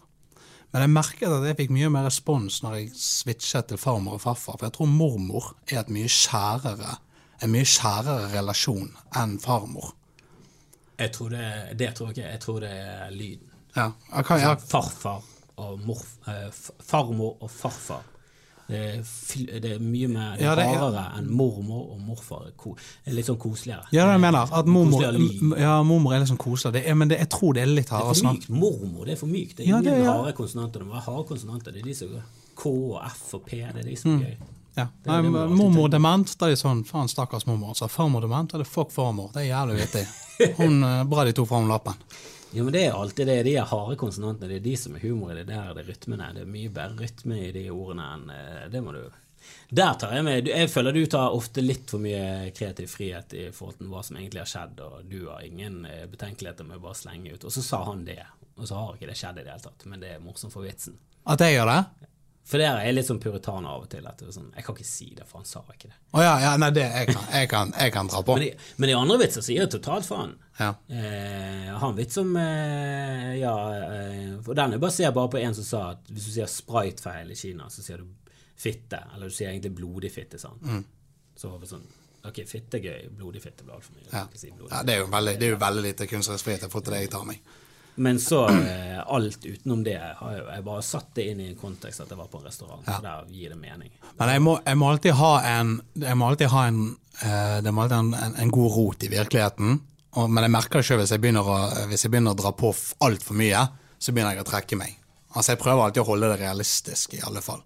Men jeg merket at jeg fikk mye mer respons når jeg switchet til farmor og farfar. For jeg tror mormor er mye kjærere, en mye kjærere relasjon enn farmor. Jeg tror det, det tror jeg ikke. Jeg tror det er lyden. Ja, Okay, ja. Farfar og morf, eh, farmor og farfar. Det er, det er mye mer det Ja, er det er- hardere enn mormor og morfar. Det litt sånn koseligere. ja, det jeg mener. At mormor, ja, mormor er litt sånn koselig. Det er, men det, jeg tror det er litt Det er hardere snakk. mykt. Mormor, det er for mykt. Det er Ja, ingen det ja. harde konsonanter. Det være harde konsonanter. Det er de som K og F og P. Det er de som er gøy. Ja. Nei, mormor dement, da er de sånn Faen, stakkars mormor. Så farmor dement, da er det fuck farmor. Det er jævlig vittig. Hun eh, bra de tok fram lappen. Jo, men det er alltid det. De er harde konsonantene. Det er de som er humor i det der. Det rytmene. Det er mye bedre rytme i de ordene enn eh, Det må du Der tar jeg med Jeg føler du tar ofte litt for mye kreativ frihet i forhold til hva som egentlig har skjedd, og du har ingen eh, betenkeligheter med å bare slenge ut. Og så sa han det, og så har ikke det skjedd i det hele tatt. Men det er morsomt for vitsen. At jeg gjør det? For der er jeg litt sånn puritaner av og til. At sånn, jeg kan ikke si det, for han sa ikke det. Oh, ja, ja, nei, det jeg kan jeg kan, jeg kan dra på. Men i, men i andre vitser sier jeg totalt faen. Ja. Eh, jeg har en vits som eh, Ja, eh, for den er basert bare på en som sa at hvis du sier sprite-feil i Kina, så sier du fitte. Eller du sier egentlig blodig fitte. sant? Mm. Så var det sånn Ok, fitte er gøy, blodig fitte blir altfor mye. Ja. si blodig. ja, det er jo veldig, det er jo veldig lite kunstnerisk i forhold til det jeg tar meg. Men så eh, alt utenom det har jeg, jeg bare satt det inn i en kontekst at jeg var på en restaurant. Ja. Så Der gir det mening. Men jeg må, jeg må alltid ha en Jeg må alltid ha en eh, Det må alltid ha en, en, en god rot i virkeligheten. Og, men jeg merker det sjøl hvis, hvis jeg begynner å dra på altfor mye, så begynner jeg å trekke meg. Altså Jeg prøver alltid å holde det realistisk, i alle fall.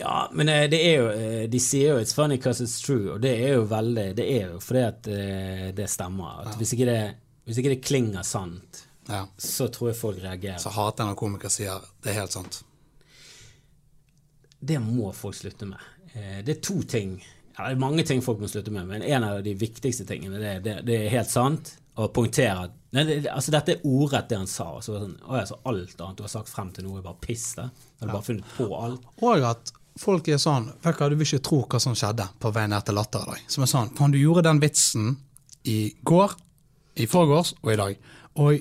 Ja, men eh, det er jo eh, De sier jo 'it's funny because it's true', og det er jo veldig Det er jo fordi at eh, det stemmer. At hvis, ikke det, hvis ikke det klinger sant, Ja. så tror jeg folk reagerer. Så hater jeg når komikere sier det er helt sant. Det må folk slutte med. Eh, Det er to ting ja, Det er mange ting folk må slutte med, men en av de viktigste tingene det, det, det er helt sant. Å poengtere at nei, det, altså Dette er ordrett det han sa. og Så sånn, å, altså, alt annet du har sagt frem til nå, er bare piss. da. Har du bare funnet på alt? Og at folk er sånn Vet du hva, du vil ikke tro hva som skjedde på vei ned til Latter i dag. Som er sånn Faen, du gjorde den vitsen i går, i forgårs og i dag. Og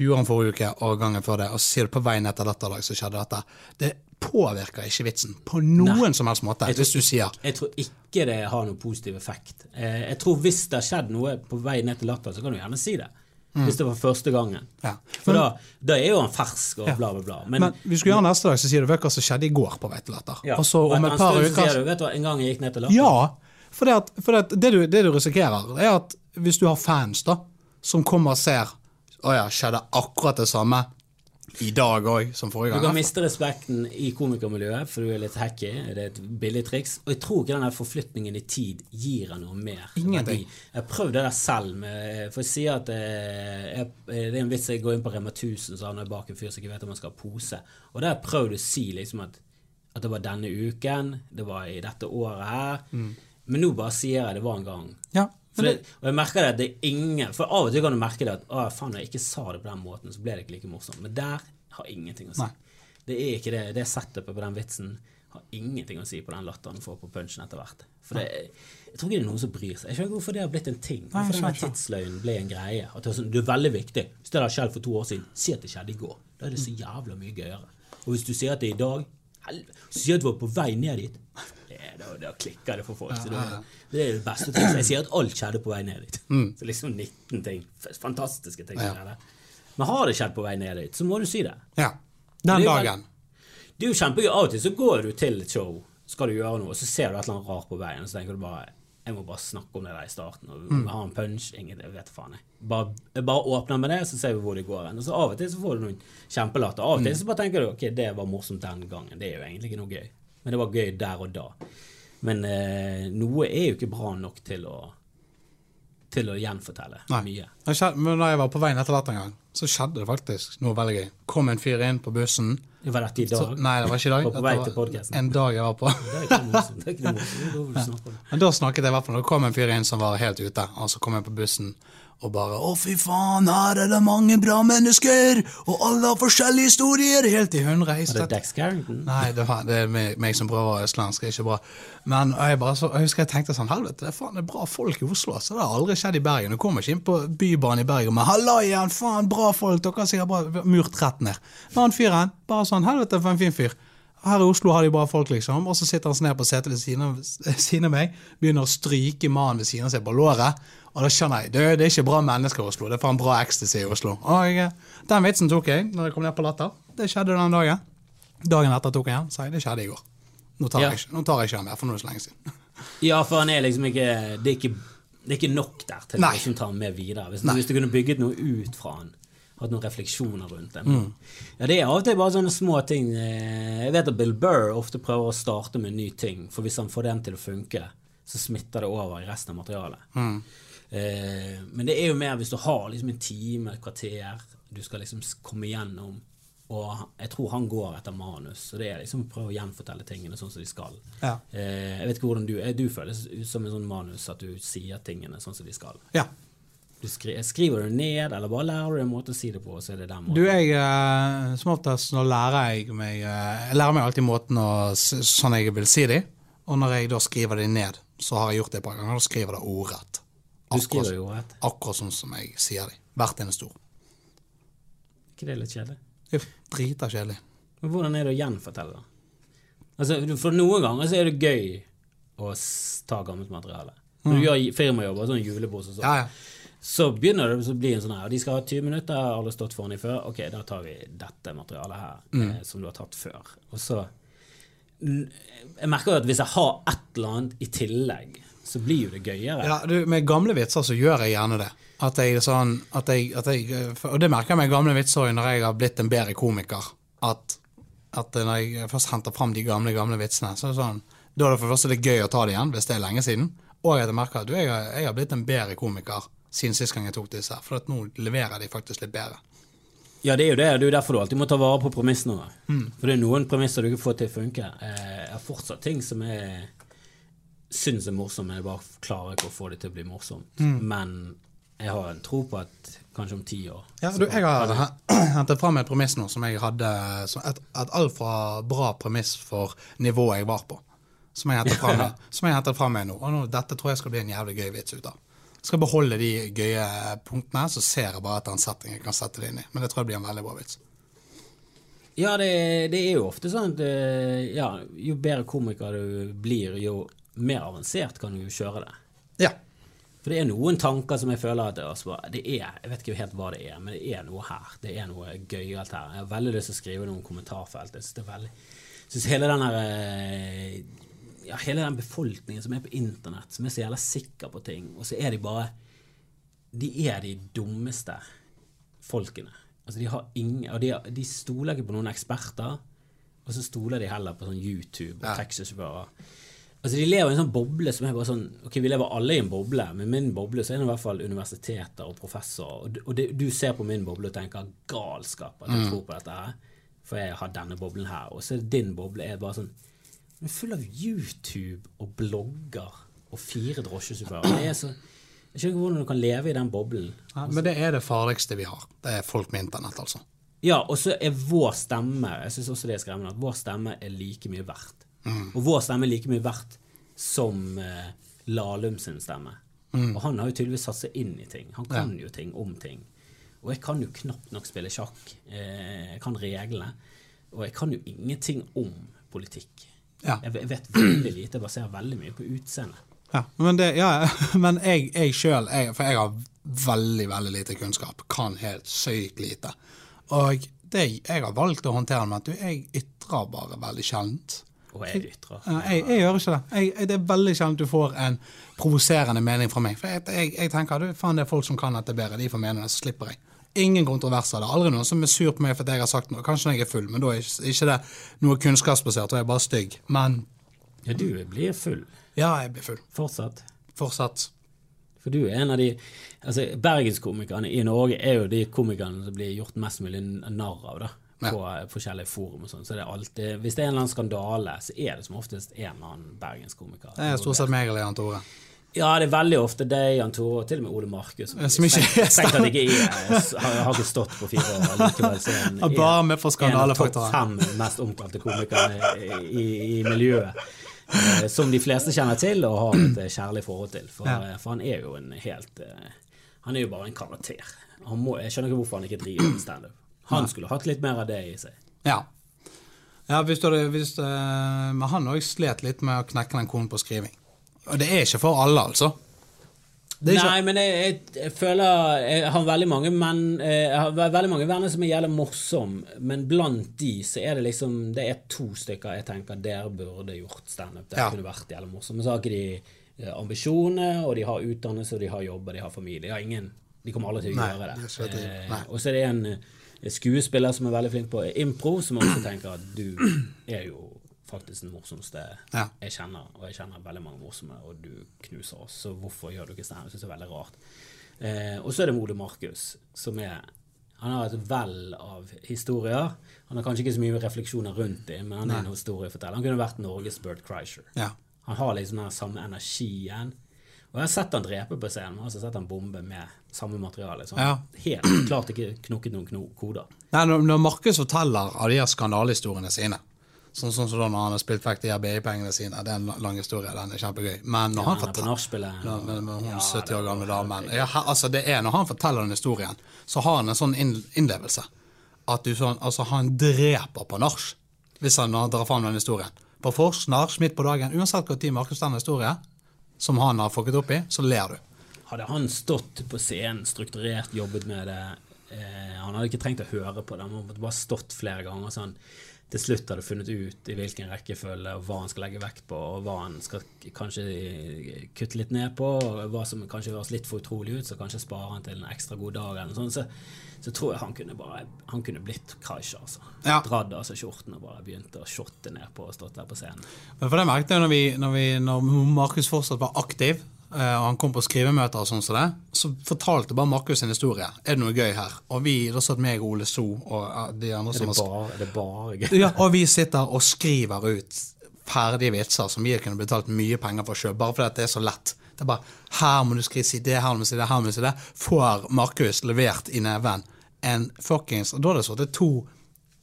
du gjorde den forrige uke og gangen før det, og så sier du på vei ned til Latter i så skjedde dette. Det påvirker ikke vitsen på noen som helst måte. Tror Hvis du sier Jeg tror ikke det har noen positiv effekt. Eh, Jeg tror Hvis det har skjedd noe på vei ned til Latter, så kan du gjerne si det. Hvis det var første gangen. Ja. For da, da er jo han fersk og bla, bla, bla. Men, Men hvis du gjøre neste dag, så sier du hva som skjedde i går på vei til Latter. ja, Og så om et par uker sier du, vet du En gang jeg gikk ned til Latter Ja, for, det, at, for det, det, du, det du risikerer, er at hvis du har fans, da, som kommer og ser Å ja, skjedde akkurat det samme i dag òg som forrige gang. Du kan miste respekten i komikermiljøet, for du er litt hacky. Det er et billig triks. Og jeg tror ikke den forflytningen i tid gir deg noe mer. Ingenting. Jeg har prøvd det der selv. Med, for jeg sier at eh, jeg, Det er en vits jeg går inn på Rema 1000, så havner jeg bak en fyr som ikke vet om han skal ha pose. Og der har jeg prøvd å si liksom at, at det var denne uken, det var i dette året her. Men nå bare sier jeg det var en gang. Ja, det, og jeg merker det at det er ingen For av og til kan du merke det at å, faen, jeg ikke sa det på den måten, så ble det ikke like morsomt. Men der har ingenting å si. Nei. Det er ikke det. Det setupet på den vitsen har ingenting å si på den latteren du får på punchen etter hvert. For det, jeg tror ikke det er noen som bryr seg. Jeg skjønner ikke hvorfor det har blitt en ting. Hvorfor skjønner ikke. tidsløgnen ble en greie. At det er, sånn, det er veldig viktig. Hvis det hadde skjedd for to år siden, si at det skjedde i går. Da er det så jævla mye gøyere. Og hvis du sier at det er i dag, helvete, sier at du var på vei ned dit, da, da klikker det for folk. Så det, det er det beste trikset. Jeg sier at alt skjedde på vei ned dit. Så liksom 19 ting. Fantastiske ting. Men har det skjedd på vei ned dit, så må du si det. Ja. Den dagen. Det er jo kjempegøy. Av og til så går du til et show, skal du gjøre noe, og så ser du et eller annet rart på veien, og så tenker du bare jeg må bare snakke om det der i starten. og Mm. har en punch, ingen, jeg vet faen jeg. Bare, jeg bare åpner med det, så ser vi hvor det går. Og så Av og til så får du noen kjempelatter. Av og Mm. til så bare tenker du ok, det var morsomt den gangen. Det er jo egentlig ikke noe gøy. Men det var gøy der og da. Men eh, noe er jo ikke bra nok til å til å gjenfortelle Nei. mye. Men da jeg var på veien etter hvert en gang, så skjedde det faktisk noe veldig gøy. Kom en fyr inn på bussen. Det var dette i Så, dag. nei, det var ikke i dag. (laughs) På vei til podcasten. En dag jeg var på. Men da snakket jeg i hvert fall. Det kom en fyr inn som var helt ute, og så kom jeg på bussen og bare Å, fy faen, her er det mange bra mennesker, og alle har forskjellige historier, helt i hundre. Jeg Var det Dex Carrington? Nei, det, var, det er meg, meg som prøver østlandsk, ikke bra. Men jeg, bare så, jeg husker jeg tenkte sånn Helvete, det er faen det er bra folk i Oslo. Så det har aldri skjedd i Bergen. Du kommer ikke inn på Bybanen i Bergen med 'Halla igjen, faen, bra folk', dere sier bare murt rett ned. Men han fyren, bare sånn 'Helvete, for en fin fyr'. Her i Oslo har de bra folk, liksom. Og så sitter han sånn ned på setet ved (laughs) siden av, meg, begynner å stryke mannen ved siden av seg på låret. Og da skjønner jeg, det, det er ikke bra mennesker i Oslo, det er faen bra ecstasy i Oslo. Jeg, den vitsen tok jeg når jeg kom ned på Latter. Det skjedde den dagen. Dagen etter tok jeg den, sa jeg det skjedde i går. Nå tar, Ja. jeg, nå tar jeg ikke den mer, for nå er det så lenge siden. (laughs) Ja, for han er liksom ikke Det er ikke, det er ikke nok der til å liksom ta med videre. Hvis, hvis du kunne bygget noe ut fra han, hatt noen refleksjoner rundt det. Mm. Ja, det er av og til bare sånne små ting. Eh, Jeg vet at Bill Burr ofte prøver å starte med en ny ting, for hvis han får den til å funke, så smitter det over i resten av materialet. Mm. Eh, Men det er jo mer hvis du har liksom en time, et kvarter, du skal liksom komme igjennom. Og jeg tror han går etter manus, så det er liksom å prøve å gjenfortelle tingene sånn som de skal. Ja. Eh, Jeg vet ikke hvordan du er. Du føles som en sånn manus at du sier tingene sånn som de skal. Ja. Du skri skriver du ned, eller bare lærer du en måte å si det på, og så er det den måten. Du, jeg, eh, som oftest nå lærer jeg meg eh, Jeg lærer meg alltid måten å, sånn jeg vil si det. Og når jeg da skriver det ned, så har jeg gjort det et par ganger, da skriver det ordrett. Du Akkurat, skriver jo rett. akkurat sånn som jeg sier det. Hvert eneste ord. ikke det litt kjedelig? Det er drita kjedelig. Men hvordan er det å gjenfortelle da? Altså, for noen ganger så er det gøy å ta gammelt materiale. Når du gjør firmajobber, sånn julebord og sånn, Mm. Ja, ja. Så begynner det å bli en sånn her De skal ha 20 minutter, har alle stått foran dem før. Ok, da tar vi dette materialet her, Mm. eh, som du har tatt før. Og så Jeg merker jo at hvis jeg har et eller annet i tillegg, så blir jo det gøyere. Ja, du, Med gamle vitser så gjør jeg gjerne det. At jeg sånn, at jeg, at jeg, og det merker jeg med gamle vitser når jeg har blitt en bedre komiker. At, at når jeg først henter fram de gamle gamle vitsene, så er det sånn, da er det for det første litt gøy å ta det igjen, hvis det er lenge siden. Og at jeg merker at du, jeg, har- jeg har blitt en bedre komiker siden sist gang jeg tok disse. her, For at nå leverer de faktisk litt bedre. Ja, det er jo det. Det er jo derfor du alltid må ta vare på premissene. Mm. For det er noen premisser du ikke får til å funke. Eh, Jeg har fortsatt ting som jeg syns er morsomme, men jeg bare klarer ikke å få det til å bli morsomt. Mm. Men jeg har en tro på at kanskje om ti år Ja, du, jeg har he- (clears throat) hentet fram et premiss nå som jeg hadde som et, et altfor bra premiss for nivået jeg var på. Som jeg hentet fram, (laughs) fram med nå. Og nå, dette tror jeg skal bli en jævlig gøy vits ut av. Skal beholde de gøye punktene, så ser jeg bare etter en setting jeg kan sette det inn i. Men det tror jeg blir en veldig bra vits. Ja, det, det er jo ofte sånn at eh, ja, jo bedre komiker du blir, jo mer avansert kan du jo kjøre det. Ja. For det er noen tanker som jeg føler at det, det er Jeg vet ikke helt hva det er, men det er noe her. Det er noe gøyalt her. Jeg har veldig lyst til å skrive noe om kommentarfelt. Jeg synes hele den her eh, Ja, hele den befolkningen som er på internett, som er så jævla sikker på ting, og så er de bare de er de dummeste folkene. Altså, de har ingen Og de, de stoler ikke på noen eksperter, og så stoler de heller på sånn YouTube og Ja. taxisjåfører. Altså, de lever i en sånn boble som er bare sånn Ok, vi lever alle i en boble, men min boble så er det i hvert fall universiteter og professorer. Og, og det, du ser på min boble og tenker galskap at jeg tror på dette her, for jeg har denne boblen her. Og så er din boble er bare sånn Den er full av YouTube og blogger og fire drosjesjåfører. Er Jeg skjønner ikke hvordan du kan leve i den boblen. Ja, men det er det farligste vi har. Det er folk med internett, altså. Ja, og så er vår stemme Jeg synes også det er skremmende at vår stemme er like mye verdt. Og vår stemme er like mye verdt som eh, Lahlum sin stemme. Og han har jo tydeligvis satt seg inn i ting. Han kan jo ting om ting. Og jeg kan jo knapt nok spille sjakk. Eh, jeg kan reglene. Og jeg kan jo ingenting om politikk. Ja. Jeg vet- veldig lite. Jeg baserer veldig mye på utseendet. Ja, men, det, ja, (laughs) men jeg, jeg sjøl, for jeg har veldig veldig lite kunnskap, kan helt sykt lite. Og det, jeg har valgt å håndtere med at du, jeg ytrer bare veldig sjeldent. Og jeg ytrer. Ja, jeg, jeg gjør ikke det. Jeg, det er veldig sjelden du får en provoserende mening fra meg. For jeg, jeg tenker du, faen det er folk som kan dette bedre, de får mene det, så slipper jeg. Ingen kontroverser. Det er aldri noen som er sur på meg for at jeg har sagt noe. Kanskje når jeg er full, men da er ikke, det noe kunnskapsbasert, og jeg er bare stygg. Men Ja, du blir full ja, jeg blir full. fortsatt. Fortsatt. For du er en av de altså Bergenskomikerne i Norge er jo de komikerne som blir gjort mest mulig narr av da, på ja. forskjellige forum. og sånn. Så det er alltid, Hvis det er en eller annen skandale, så er det som oftest en eller annen bergenskomiker. Det er stort sett meg eller Jan Tore. Ja, det er veldig ofte deg, Jan Tore, og til og med Ole Markus. Som (laughs) ikke er Strengt tatt ikke har, har ikke stått på fire år likevel. Så en, Ja, bare med for skandalefaktoren. en av topp fem mest omtalte komikere i, i, miljøet. Eh, som de fleste kjenner til og har et eh, kjærlig forhold til. For, Ja. eh, for han er jo en helt eh, Han er jo bare en karakter. Han må, jeg skjønner ikke hvorfor han ikke driver med standup. Han skulle hatt litt mer av det i seg. Ja. Ja, hvis du hvis, men han òg slet litt med å knekke den koden på skriving. Og det er ikke for alle, altså. Er ikke, Nei, men jeg, jeg, jeg føler Jeg har veldig mange menn eh, Jeg har veldig mange venner som er jævlig morsomme, men blant de så er det liksom Det er to stykker jeg tenker dere burde gjort standup. Det Ja. kunne vært jævlig morsomt. Men så har ikke de eh, ambisjoner, og de har utdannelse, og de har jobb, og de har familie. De har ingen De kommer aldri til å Nei, gjøre det det. Eh, og så er det en skuespiller som er veldig flink på impro, som også tenker at du er jo faktisk den morsomste Ja. jeg kjenner, og jeg kjenner veldig mange morsomme, og du knuser oss, så hvorfor gjør du ikke standup? Jeg synes det er veldig rart. Eh, og så er det Mode Markus, som er Han har et vell av historier. Han har kanskje ikke så mye refleksjoner rundt dem, men han er en historieforteller. Han kunne vært Norges Bert Kreischer. ja. Han har liksom den samme energien. Og jeg har sett han drepe på scenen, har altså sett han bombe med samme materiale. Så han Ja. helt klart ikke knokket noen koder. Nei, når, når Markus forteller av de her skandalehistoriene sine, sånn, sånn som da når han har spilt vekk de her BI-pengene sine, det er en lang historie, den er kjempegøy. Men når han Han er forteller. Ja, med hun Ja, 70 år gamle damen. Ja, altså det er, når han forteller den historien, så har han en sånn innlevelse. At du sånn, altså han dreper på nach hvis han, drar fram den historien. På fors, nach, midt på dagen. Uansett tid Markus den historie som han har fucket opp i, så ler du. Hadde han stått på scenen, strukturert, jobbet med det eh, Han hadde ikke trengt å høre på det, han hadde bare stått flere ganger. Så han til slutt hadde funnet ut i hvilken rekkefølge og hva han skal legge vekt på, og hva han skal kanskje kutte litt ned på, og hva som kanskje høres litt for utrolig ut, så kanskje sparer han til en ekstra god dag. eller noe sånt. Så, så tror jeg han kunne bare Han kunne blitt Kreischer, altså. Ja. Dratt av seg skjorten og bare begynt å shotte ned på og stått der på scenen. Men for det merket jeg når, vi, når, vi, når Markus fortsatt var aktiv, og han kom på skrivemøter og sånn som det, så fortalte bare Markus sin historie. Er det noe gøy her? Og vi, da satt meg og Ole So og eh, de andre Er det bare, er det bare gøy? Ja, og vi sitter og skriver ut ferdige vitser som vi kunne betalt mye penger for sjøl, bare fordi at det er så lett. Det er bare Her må du skrive si det, her må du si det, her må du si det. Får Markus levert i neven en fuckings Og da er det sittet to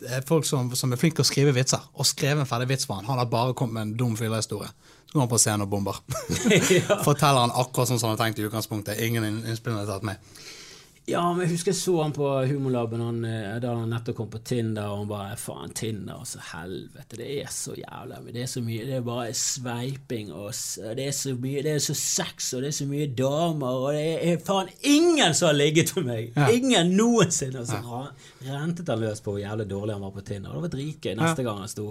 eh, folk som, som er flinke til å skrive vitser, og skrevet en ferdig vits for han. Han har bare kommet med en dum fyllehistorie. Så går han på scenen og bomber. (laughs) (laughs) Forteller han akkurat som han hadde tenkt i utgangspunktet. Ingen inn- innspillene er tatt med. Ja, men jeg husker jeg så han på Humorlaben han, eh, da han nettopp kom på Tinder, og han bare Faen, Tinder, altså helvete, det er så jævla Det er så mye Det er bare sveiping, og det er så mye Det er så sex, og det er så mye damer, og det er faen ingen som har ligget med meg! Ja. Ingen noensinne! Og så ra- rentet han løs på hvor jævlig dårlig han var på Tinder. Og det var dritgøy neste gang han sto.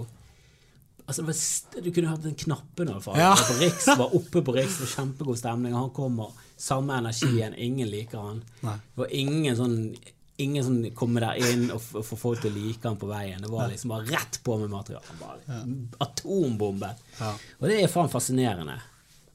Altså, var, du kunne hatt den knappen av Ja. På Riks var oppe på Riks, var kjempegod stemning. Han kommer, samme energien, ingen liker han. Nei. Det var ingen sånn Ingen som kommer der inn og får folk til å like han på veien. Det var liksom bare rett på med materiale. Bare Atombombe. Ja. Og det er faen fascinerende.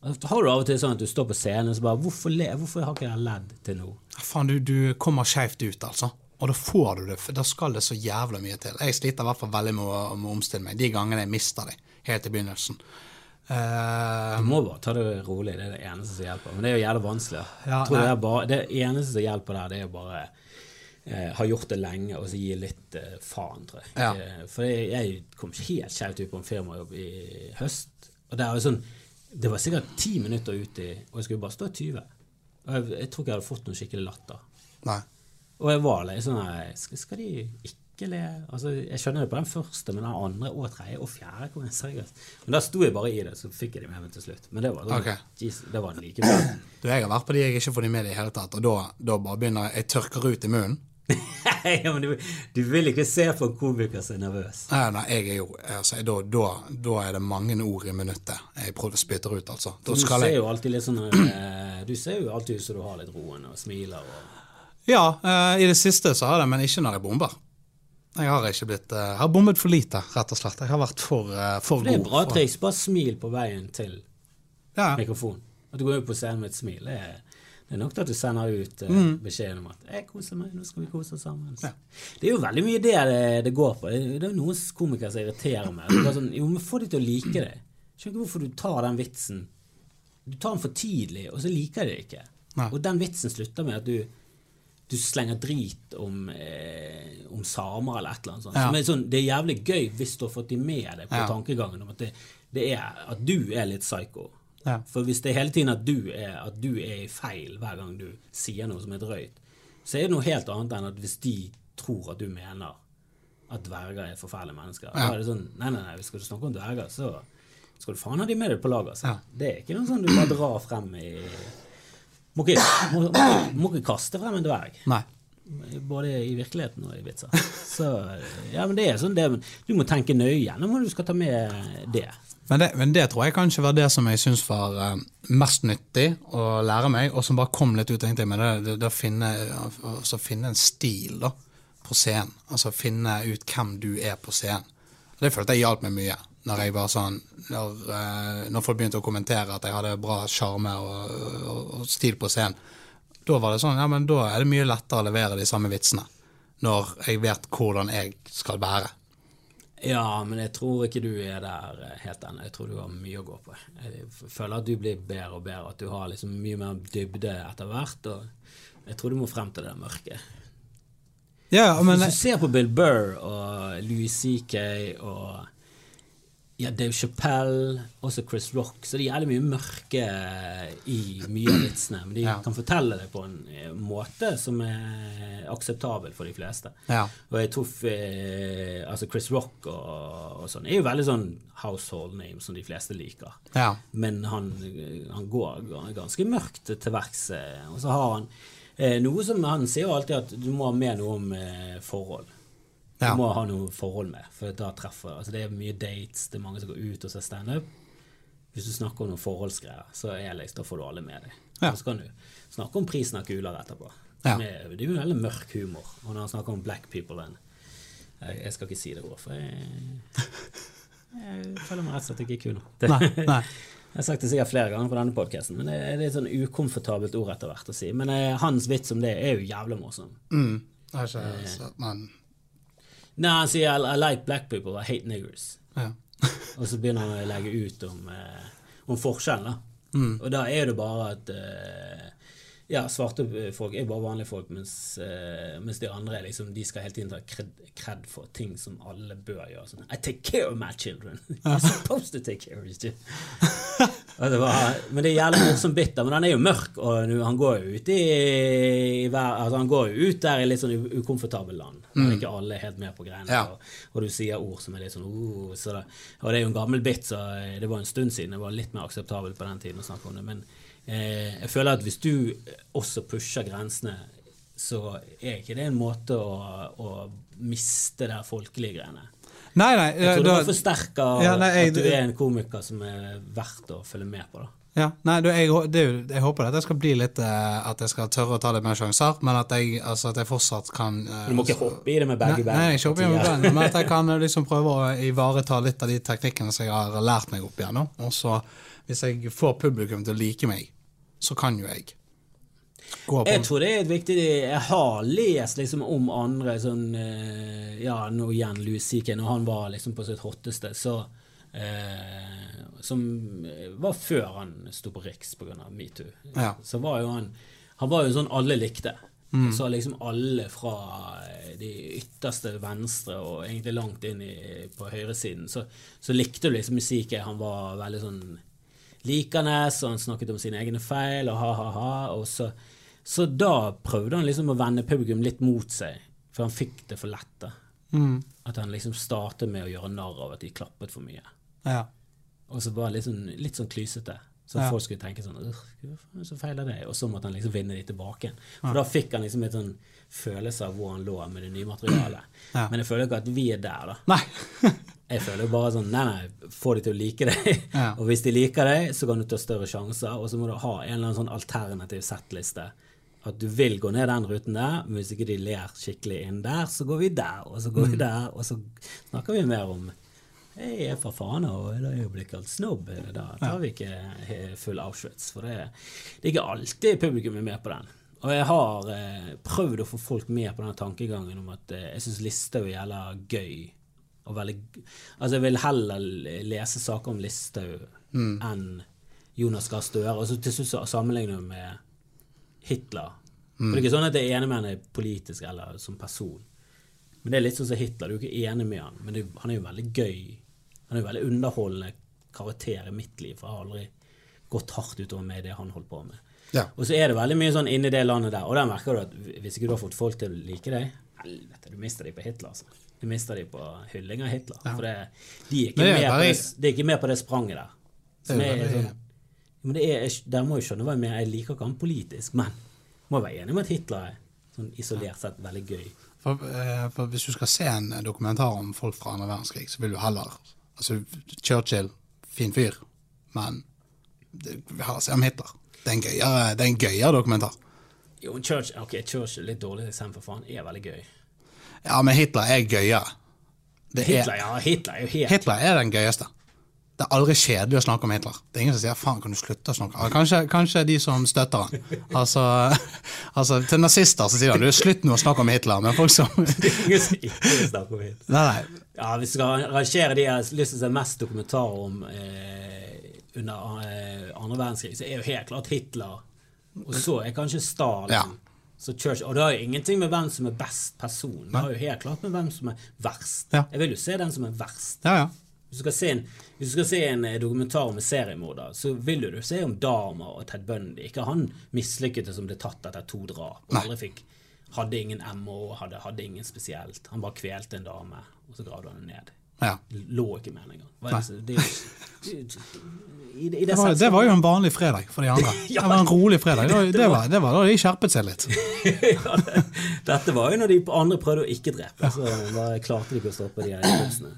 Har du av og til sånn at du står på scenen og så bare Hvorfor, le, hvorfor har ikke jeg ledd til nå? Faen, du, du kommer skeivt ut, altså. Og da får du det, for da skal det så jævla mye til. Jeg sliter i hvert fall veldig med å, med å omstille meg. De gangene jeg mister det, helt i begynnelsen. Uh, Du må bare ta det rolig. Det er det eneste som hjelper. Men det er jo jævlig vanskelig. Ja, det, bare, det eneste som hjelper der, det er jo bare eh, ha gjort det lenge og så gi litt eh, faen, tror jeg. Ja. Eh, for jeg, jeg kom helt skjevt ut på en firmajobb i høst. Og det, er jo sånn, det var sikkert ti minutter uti, Og jeg skulle bare stå i 20. Og jeg, jeg tror ikke jeg hadde fått noen skikkelig latter. nei. Og jeg var litt sånn skal, skal de ikke le? Altså, jeg skjønner det på den første, men den andre og tredje og fjerde kom jeg seriøst. Men da sto jeg bare i det, så fikk jeg dem med meg til slutt. Men det var, sånn, Ok. Jesus, det var like bra. Du, jeg har vært på de jeg ikke får de med i det hele tatt, og da, da bare begynner jeg tørker ut i munnen. (laughs) ja, men du, du vil ikke se på en komiker som er nervøs. Nei, nei, jeg er jo altså, da, da, da er det mange ord i minuttet jeg prøver å spytte ut, altså. Du ser jeg jo alltid litt sånn eh, Du ser jo alltid ut som du har litt roen og smiler og Ja, eh, i det siste så har jeg, men ikke når jeg bomber. Jeg har ikke blitt eh, Jeg har bommet for lite, rett og slett. Jeg har vært for, eh, for Det er bra triks. Bare smil på veien til Ja, mikrofonen. At du går ut på scenen med et smil. Det er, det er nok til at du sender ut mm. beskjeden om at 'jeg koser meg, nå skal vi kose oss sammen'. Mm. Ja. Det er jo veldig mye det det, det går på. Det, det er noen komikere som irriterer meg. Det Sånn, jo, men Få de til å like det. Skjønner ikke hvorfor du tar den vitsen. Du tar den for tidlig, og så liker de det ikke. Nei. Og den vitsen slutter med at du du slenger drit om, eh, om samer eller et eller annet sånt. Ja. Er sånn, det er jævlig gøy hvis du har fått de med deg på Ja. tankegangen om at, det, det er, at du er litt psycho. Ja. For hvis det er hele tiden at du, er, at du er i feil hver gang du sier noe som er drøyt, så er det noe helt annet enn at hvis de tror at du mener at dverger er forferdelige mennesker. Da er det sånn, nei, nei, nei, skal du snakke om dverger, så skal du faen ha de med deg på lag. Altså. Det er ikke noe sånn du bare drar frem i Må ikke, må, må, må ikke kaste frem en dverg. Nei. Både i virkeligheten og i vitser. Så, ja, men det er sånn det, Du må tenke nøye gjennom hva du skal ta med det. Men det, men det tror jeg kanskje var det som jeg syns var eh, mest nyttig å lære meg, og som bare kom litt ut. egentlig, Men det, det, det å finne, altså finne en stil da, på scenen. Altså finne ut hvem du er på scenen. Det følte jeg hjalp meg mye. Når, jeg var sånn, når, eh, når folk begynte å kommentere at jeg hadde bra sjarme og, og, og stil på scenen. Da var det sånn, ja, men da er det mye lettere å levere de samme vitsene. Når jeg vet hvordan jeg skal være. Ja, men jeg tror ikke du er der eh, helt ennå. Jeg tror du har mye å gå på. Jeg føler at du blir bedre og bedre, at du har liksom mye mer dybde etter hvert. Og jeg tror du må frem til det mørke. Ja, men Hvis du ser på Bill Burr og Louis C.K. og ja, Dave Chappelle, også Chris Rock, så det er jævlig mye mørke i mye av vitsene. Men de Ja. kan fortelle det på en eh, måte som er akseptabel for de fleste. Ja. Og jeg tror eh, altså Chris Rock og, og sånn er jo veldig sånn household name som de fleste liker. Ja. Men han, han går ganske mørkt til verks. eh, Og så har han eh, noe som Han sier jo alltid at du må ha med noe om eh, forhold. Du Ja. må ha noe forhold med, for da treffer altså Det er mye dates, det er mange som går ut og ser standup. Hvis du snakker om noen forholdsgreier, så er liksom, da får du alle med deg. Ja. Og så kan du snakke om prisen av kuler etterpå. Ja. Er- Det er jo veldig mørk humor. Og når han snakker om black people then, jeg, jeg skal ikke si det ordet, for jeg, jeg føler meg rett og slett ikke kul. Det- Nei, nei. (laughs) Jeg har sagt det sikkert flere ganger på denne podkasten, men det er et sånn ukomfortabelt ord etter hvert å si. Men eh, hans vits om det er jo jævlig morsom. Mm. Er ikke, så, men, Nei, han sier I, I like black people, I hate niggers. ja. (laughs) Og så begynner han å legge ut om, eh, om forskjellen. da. Og da er det bare at eh, ja, svarte folk er bare vanlige folk, mens, eh, mens de andre liksom, de skal hele tiden ta kred, kred for ting som alle bør gjøre. Sånn, I take care of my children. (laughs) You're supposed to take care of your children. (laughs) Det var, men det er jævlig morsom bitter. Men han er jo mørk, og han går jo ut i, i altså han går jo ut der i litt sånn ukomfortabel land. Der ikke alle er helt med på greiene. Ja. Og, og du sier ord som er litt sånn uh, så det, Og det er jo en gammel bit, så det var en stund siden. Det var litt mer akseptabelt på den tiden å snakke om det. Men eh, jeg føler at hvis du også pusher grensene, så er ikke det en måte å, å miste det folkelige greiene. Nei, nei. Jeg tror det da- forsterka Ja, nei, jeg- at du er en komiker som er verdt å følge med på. da. Ja, nei, du, jeg, det, jeg håper at jeg skal bli litt eh, At jeg skal tørre å ta litt mer sjanser, men at jeg, altså, at jeg fortsatt kan eh, Du må ikke hoppe i det med begge Nei, bein. nei, ikke igjen med beina, men at jeg kan eh, (laughs) liksom prøve å ivareta litt av de teknikkene som jeg har lært meg opp igjennom. Og så, hvis jeg får publikum til å like meg, så kan jo jeg Jeg tror det er et viktig Jeg har lest liksom om andre sånn eh, Ja, nå igjen Louis C.K. Når han var liksom på sitt hotteste, så eh, Som var før han sto på Riks pga. metoo. Ja. Så var jo han Han var jo sånn alle likte. Mm. Så liksom alle fra eh, de ytterste venstre og egentlig langt inn i, på høyresiden, så, så likte du liksom musikken. Han var veldig sånn likende, og han snakket om sine egne feil, og ha-ha-ha. Og så, så da prøvde han liksom å vende publikum litt mot seg, for han fikk det for lett. Mm, At han liksom startet med å gjøre narr av at de klappet for mye. ja. Og så var det litt sånn, litt sånn klysete. Så Ja. folk skulle tenke sånn Så feiler det? Og så måtte han liksom vinne de tilbake. igjen. For da fikk han liksom et sånn følelse av hvor han lå med det nye materialet. Ja. Men jeg føler ikke at vi er der, da. Nei. (laughs) Jeg føler bare sånn Nei, nei, få de til å like deg. Ja. Og hvis de liker deg, så kan du ta større sjanser. Og så må du ha en eller annen sånn alternativ settliste. At du vil gå ned den ruten der, men hvis ikke de ler skikkelig inn der, så går vi der, og så går Mm. vi der, og så snakker vi mer om jeg er fra Fana, og da er jo blitt kalt snobb. Da tar vi ikke full Auschwitz. For det, det er ikke alltid publikum er med på den. Og jeg har eh, prøvd å få folk med på den tankegangen om at eh, jeg syns Listhaug er jævla gøy. Og veldig, altså jeg vil heller lese saker om Listhaug enn Jonas Gahr Støre. Og så til slutt sammenligner du med Hitler. For det er ikke sånn at jeg er enig med han er politisk eller som person. Men det er litt sånn som Hitler. Du er jo ikke enig med han, men det, han er jo veldig gøy. Han er jo veldig underholdende karakter i mitt liv, for jeg har aldri gått hardt utover med det han holdt på med. Ja. Og så er det veldig mye sånn inni det landet der, og der merker du at hvis ikke du har fått folk til å like deg Helvete, du mister de på Hitler, altså. Du mister de på hylling av Hitler. For det, de er det er med på det, de er ikke med på det spranget der. Som er er, sånn, men det er, der må jeg skjønne hva jeg mener. Jeg liker ikke han politisk, men må være enig med at Hitler er sånn isolert sett veldig gøy. For, eh, for hvis du skal se en dokumentar om folk fra andre verdenskrig, så vil du heller altså Churchill, fin fyr, men vi har se om Hitler. Det er en gøyere, det er en gøyere dokumentar. Jo, Church, ok, Church er litt dårlig eksempel, for han er veldig gøy. Ja, men Hitler er gøyere. Det er, Hitler, ja, Hitler er jo helt Hitler er den gøyeste. Det er aldri kjedelig å snakke om Hitler. Det er ingen som sier 'faen, kan du slutte å snakke'? Kanskje, kanskje de som støtter han. Altså, (laughs) altså Til nazister så sier han 'du, slutt nå å snakke om Hitler', men folk som (laughs) Ingen som ikke snakker om Hitler. Nei, nei. Ja, Hvis du skal rangere de jeg har lyst til å se mest dokumentarer om eh, under eh, andre verdenskrig, så er jo helt klart Hitler. Og så er kanskje Stalin. Ja. Så Churchill. Og det har jo ingenting med hvem som er best person. Det har jo helt klart med hvem som er verst. Ja. Jeg vil jo se den som er verst. Ja, ja. Hvis du skal se en, skal se en eh, dokumentar om en seriemorder, så vil du se om Dama og Ted Bundy. Ikke han mislykkede som ble tatt etter to drap. og aldri fikk Hadde ingen MO, hadde, hadde ingen spesielt. Han bare kvelte en dame, og så gravde han henne ned. ja. Lå ikke med henne engang. Det det det- det, Det var, jo en vanlig fredag for de andre. (laughs) Det var en rolig fredag. Det var, det var, det var da de skjerpet seg litt. (laughs) ja, det, Dette var jo når de andre prøvde å ikke drepe, så da klarte de ikke å stoppe de her impulsene.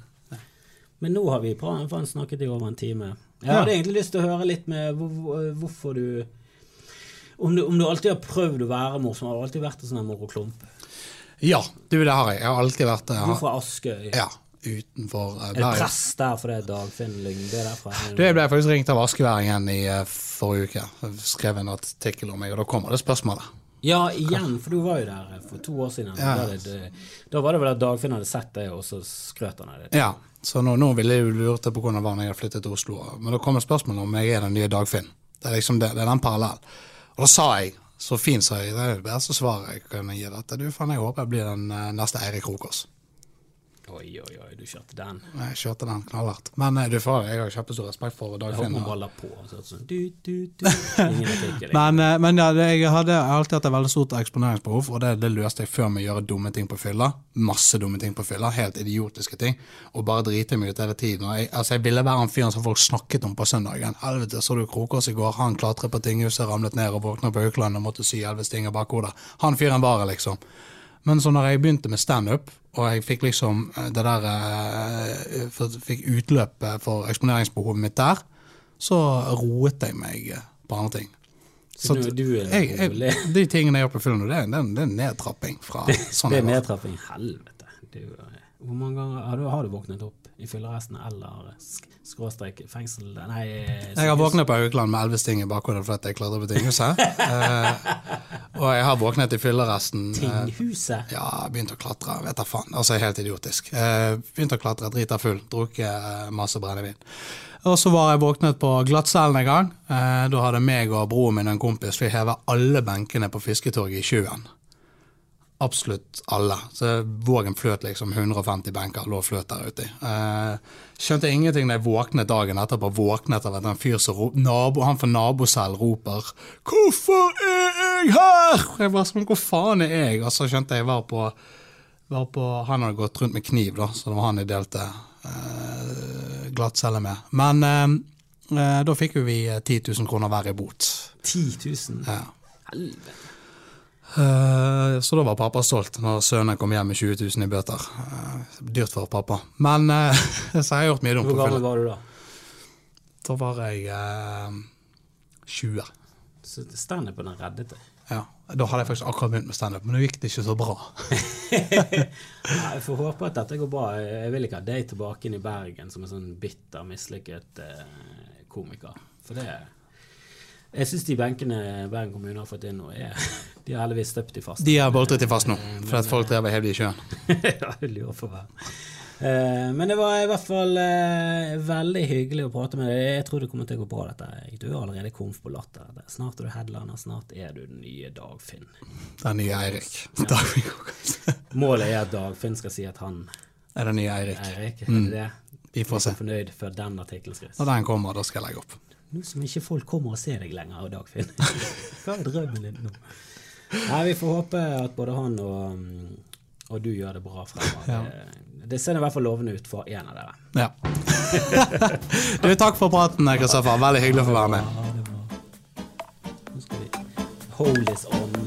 Men nå har vi på han snakket i over en time. Jeg hadde Ja. egentlig lyst til å høre litt med hvor, hvor- hvorfor du om, du om du alltid har prøvd å være morsom. Har du alltid vært en sånn moroklump? Ja, du, det har jeg. Jeg har alltid vært Du er fra Askøy. ja, utenfor eh, Er det press der fordi Dagfinn Lyngbe er derfra? Du, jeg ble faktisk ringt av askeværingen i eh, forrige uke. Jeg skrev en artikkel om meg, og da kommer det spørsmålet. Ja, igjen, for du var jo der for to år siden. Ja. Da, var det, da var det vel at Dagfinn hadde sett det, og så skrøt han av det. Ja, så nå, nå ville jeg jo lurt på hvordan det var når jeg hadde flyttet til Oslo. Men da kommer spørsmålet om jeg er den nye Dagfinn. Det er liksom det, det er den parallellen. Og da sa jeg, så fint sa jeg, det er det beste svaret jeg kan gi dette. Du, faen, jeg håper jeg blir den eh, neste Eirik Krokås. Oi, oi, oi, du kjørte den. Jeg kjørte den knallhardt. Men eh, du får, jeg har kjempestor respekt for baller på. Sånn? (laughs) Men, eh, men ja, jeg hadde alltid hatt et veldig stort eksponeringsbehov, og det, det løste jeg før med å gjøre dumme ting på fylla. Masse dumme ting på fylla, helt idiotiske ting. Og bare drite meg ut hele tiden. Jeg, altså, jeg ville være han fyren som folk snakket om på søndagen. Helvete, så du Krokås i går? Han klatret på tinghuset, ramlet ned og våknet på Haukeland og måtte sy elleve stinger bak hodet. Han fyren var jeg, liksom. Men så når jeg begynte med standup, og jeg fikk liksom eh, det der eh, for, Fikk utløp eh, for eksponeringsbehovet mitt der, så roet jeg meg eh, på andre ting. Så du, du er jeg, jeg, (laughs) de tingene jeg gjør på film nå, det, det, det er nedtrapping fra (laughs) sånn Det er nedtrapping. Helvete. Du, hvor mange ganger har du, har du våknet opp i fylleresten eller sk skråstrek fengsel Nei, Jeg har våknet på Haukeland med elleve sting i bakhodet fordi jeg klatret på tinghuset. uh, (laughs) og jeg har våknet i fylleresten. Tinghuset? Tinghuset. Ja, begynt å klatre. Vet da faen. Altså, helt idiotisk. Uh, begynt å klatre, drita full, drukket eh, masse brennevin. Og så var jeg våknet på glattcellen en gang. Eh, da hadde meg og broren min og en kompis vi hevet alle benkene på Fisketorget i sjøen. Absolutt alle. Så Vågen fløt liksom 150 benker, lå fløt der ute. Eh, skjønte ingenting da jeg våknet dagen etterpå. Våknet av at en fyr som nabo, han fra nabocell roper 'Hvorfor er jeg her?' Jeg bare sånn, hvor faen er jeg? Og så skjønte jeg var på, var på Han hadde gått rundt med kniv, da, så det var han jeg delte eh, glattcelle med. Men eh, eh, da fikk jo vi eh, 10 000 kroner hver i bot. 10 000. Ja. Helvete. Eh, Så da var pappa stolt når sønnen kom hjem med 20 000 i bøter. Eh, Dyrt for pappa. Men eh, (laughs) så har jeg gjort mye dumt Hvor gammel var du da? Da var jeg eh, 20. Så Standupen har reddet deg. Ja. Da hadde jeg faktisk akkurat begynt med standup, men det gikk det ikke så bra. (laughs) Ja, jeg får håpe at dette går bra. Jeg vil ikke ha deg tilbake inn i Bergen som en sånn bitter, mislykket eh, komiker. For det Jeg syns de benkene Bergen kommune har fått inn nå, er De har heldigvis støpt de fast. De har boltret i fast nå, for at folk drev og hev de i sjøen. (laughs) ja, jeg lurer på hva. Eh, men det var i hvert fall eh, veldig hyggelig å prate med deg. Jeg tror det kommer til å gå bra, dette. Du er allerede komf på latter. Snart er du headliner, snart er du den nye Dagfinn. Den nye Eirik. Ja. (laughs) Målet er at Dagfinn skal si at han Er den nye Eirik. Eirik, er det det? Vi får se. Er fornøyd før den artikkelen skrives. Når den kommer, da skal jeg legge opp. Nå som ikke folk kommer og ser deg lenger, Dagfinn. (laughs) Hva er drømmen din nå? Nei, Vi får håpe at både han og, mm, og du gjør det bra fremover. (laughs) Ja. Det, ser i hvert fall lovende ut for en av dere. Ja. (laughs) du, takk for praten, Kristoffer. Veldig hyggelig å få være med. Hold this on.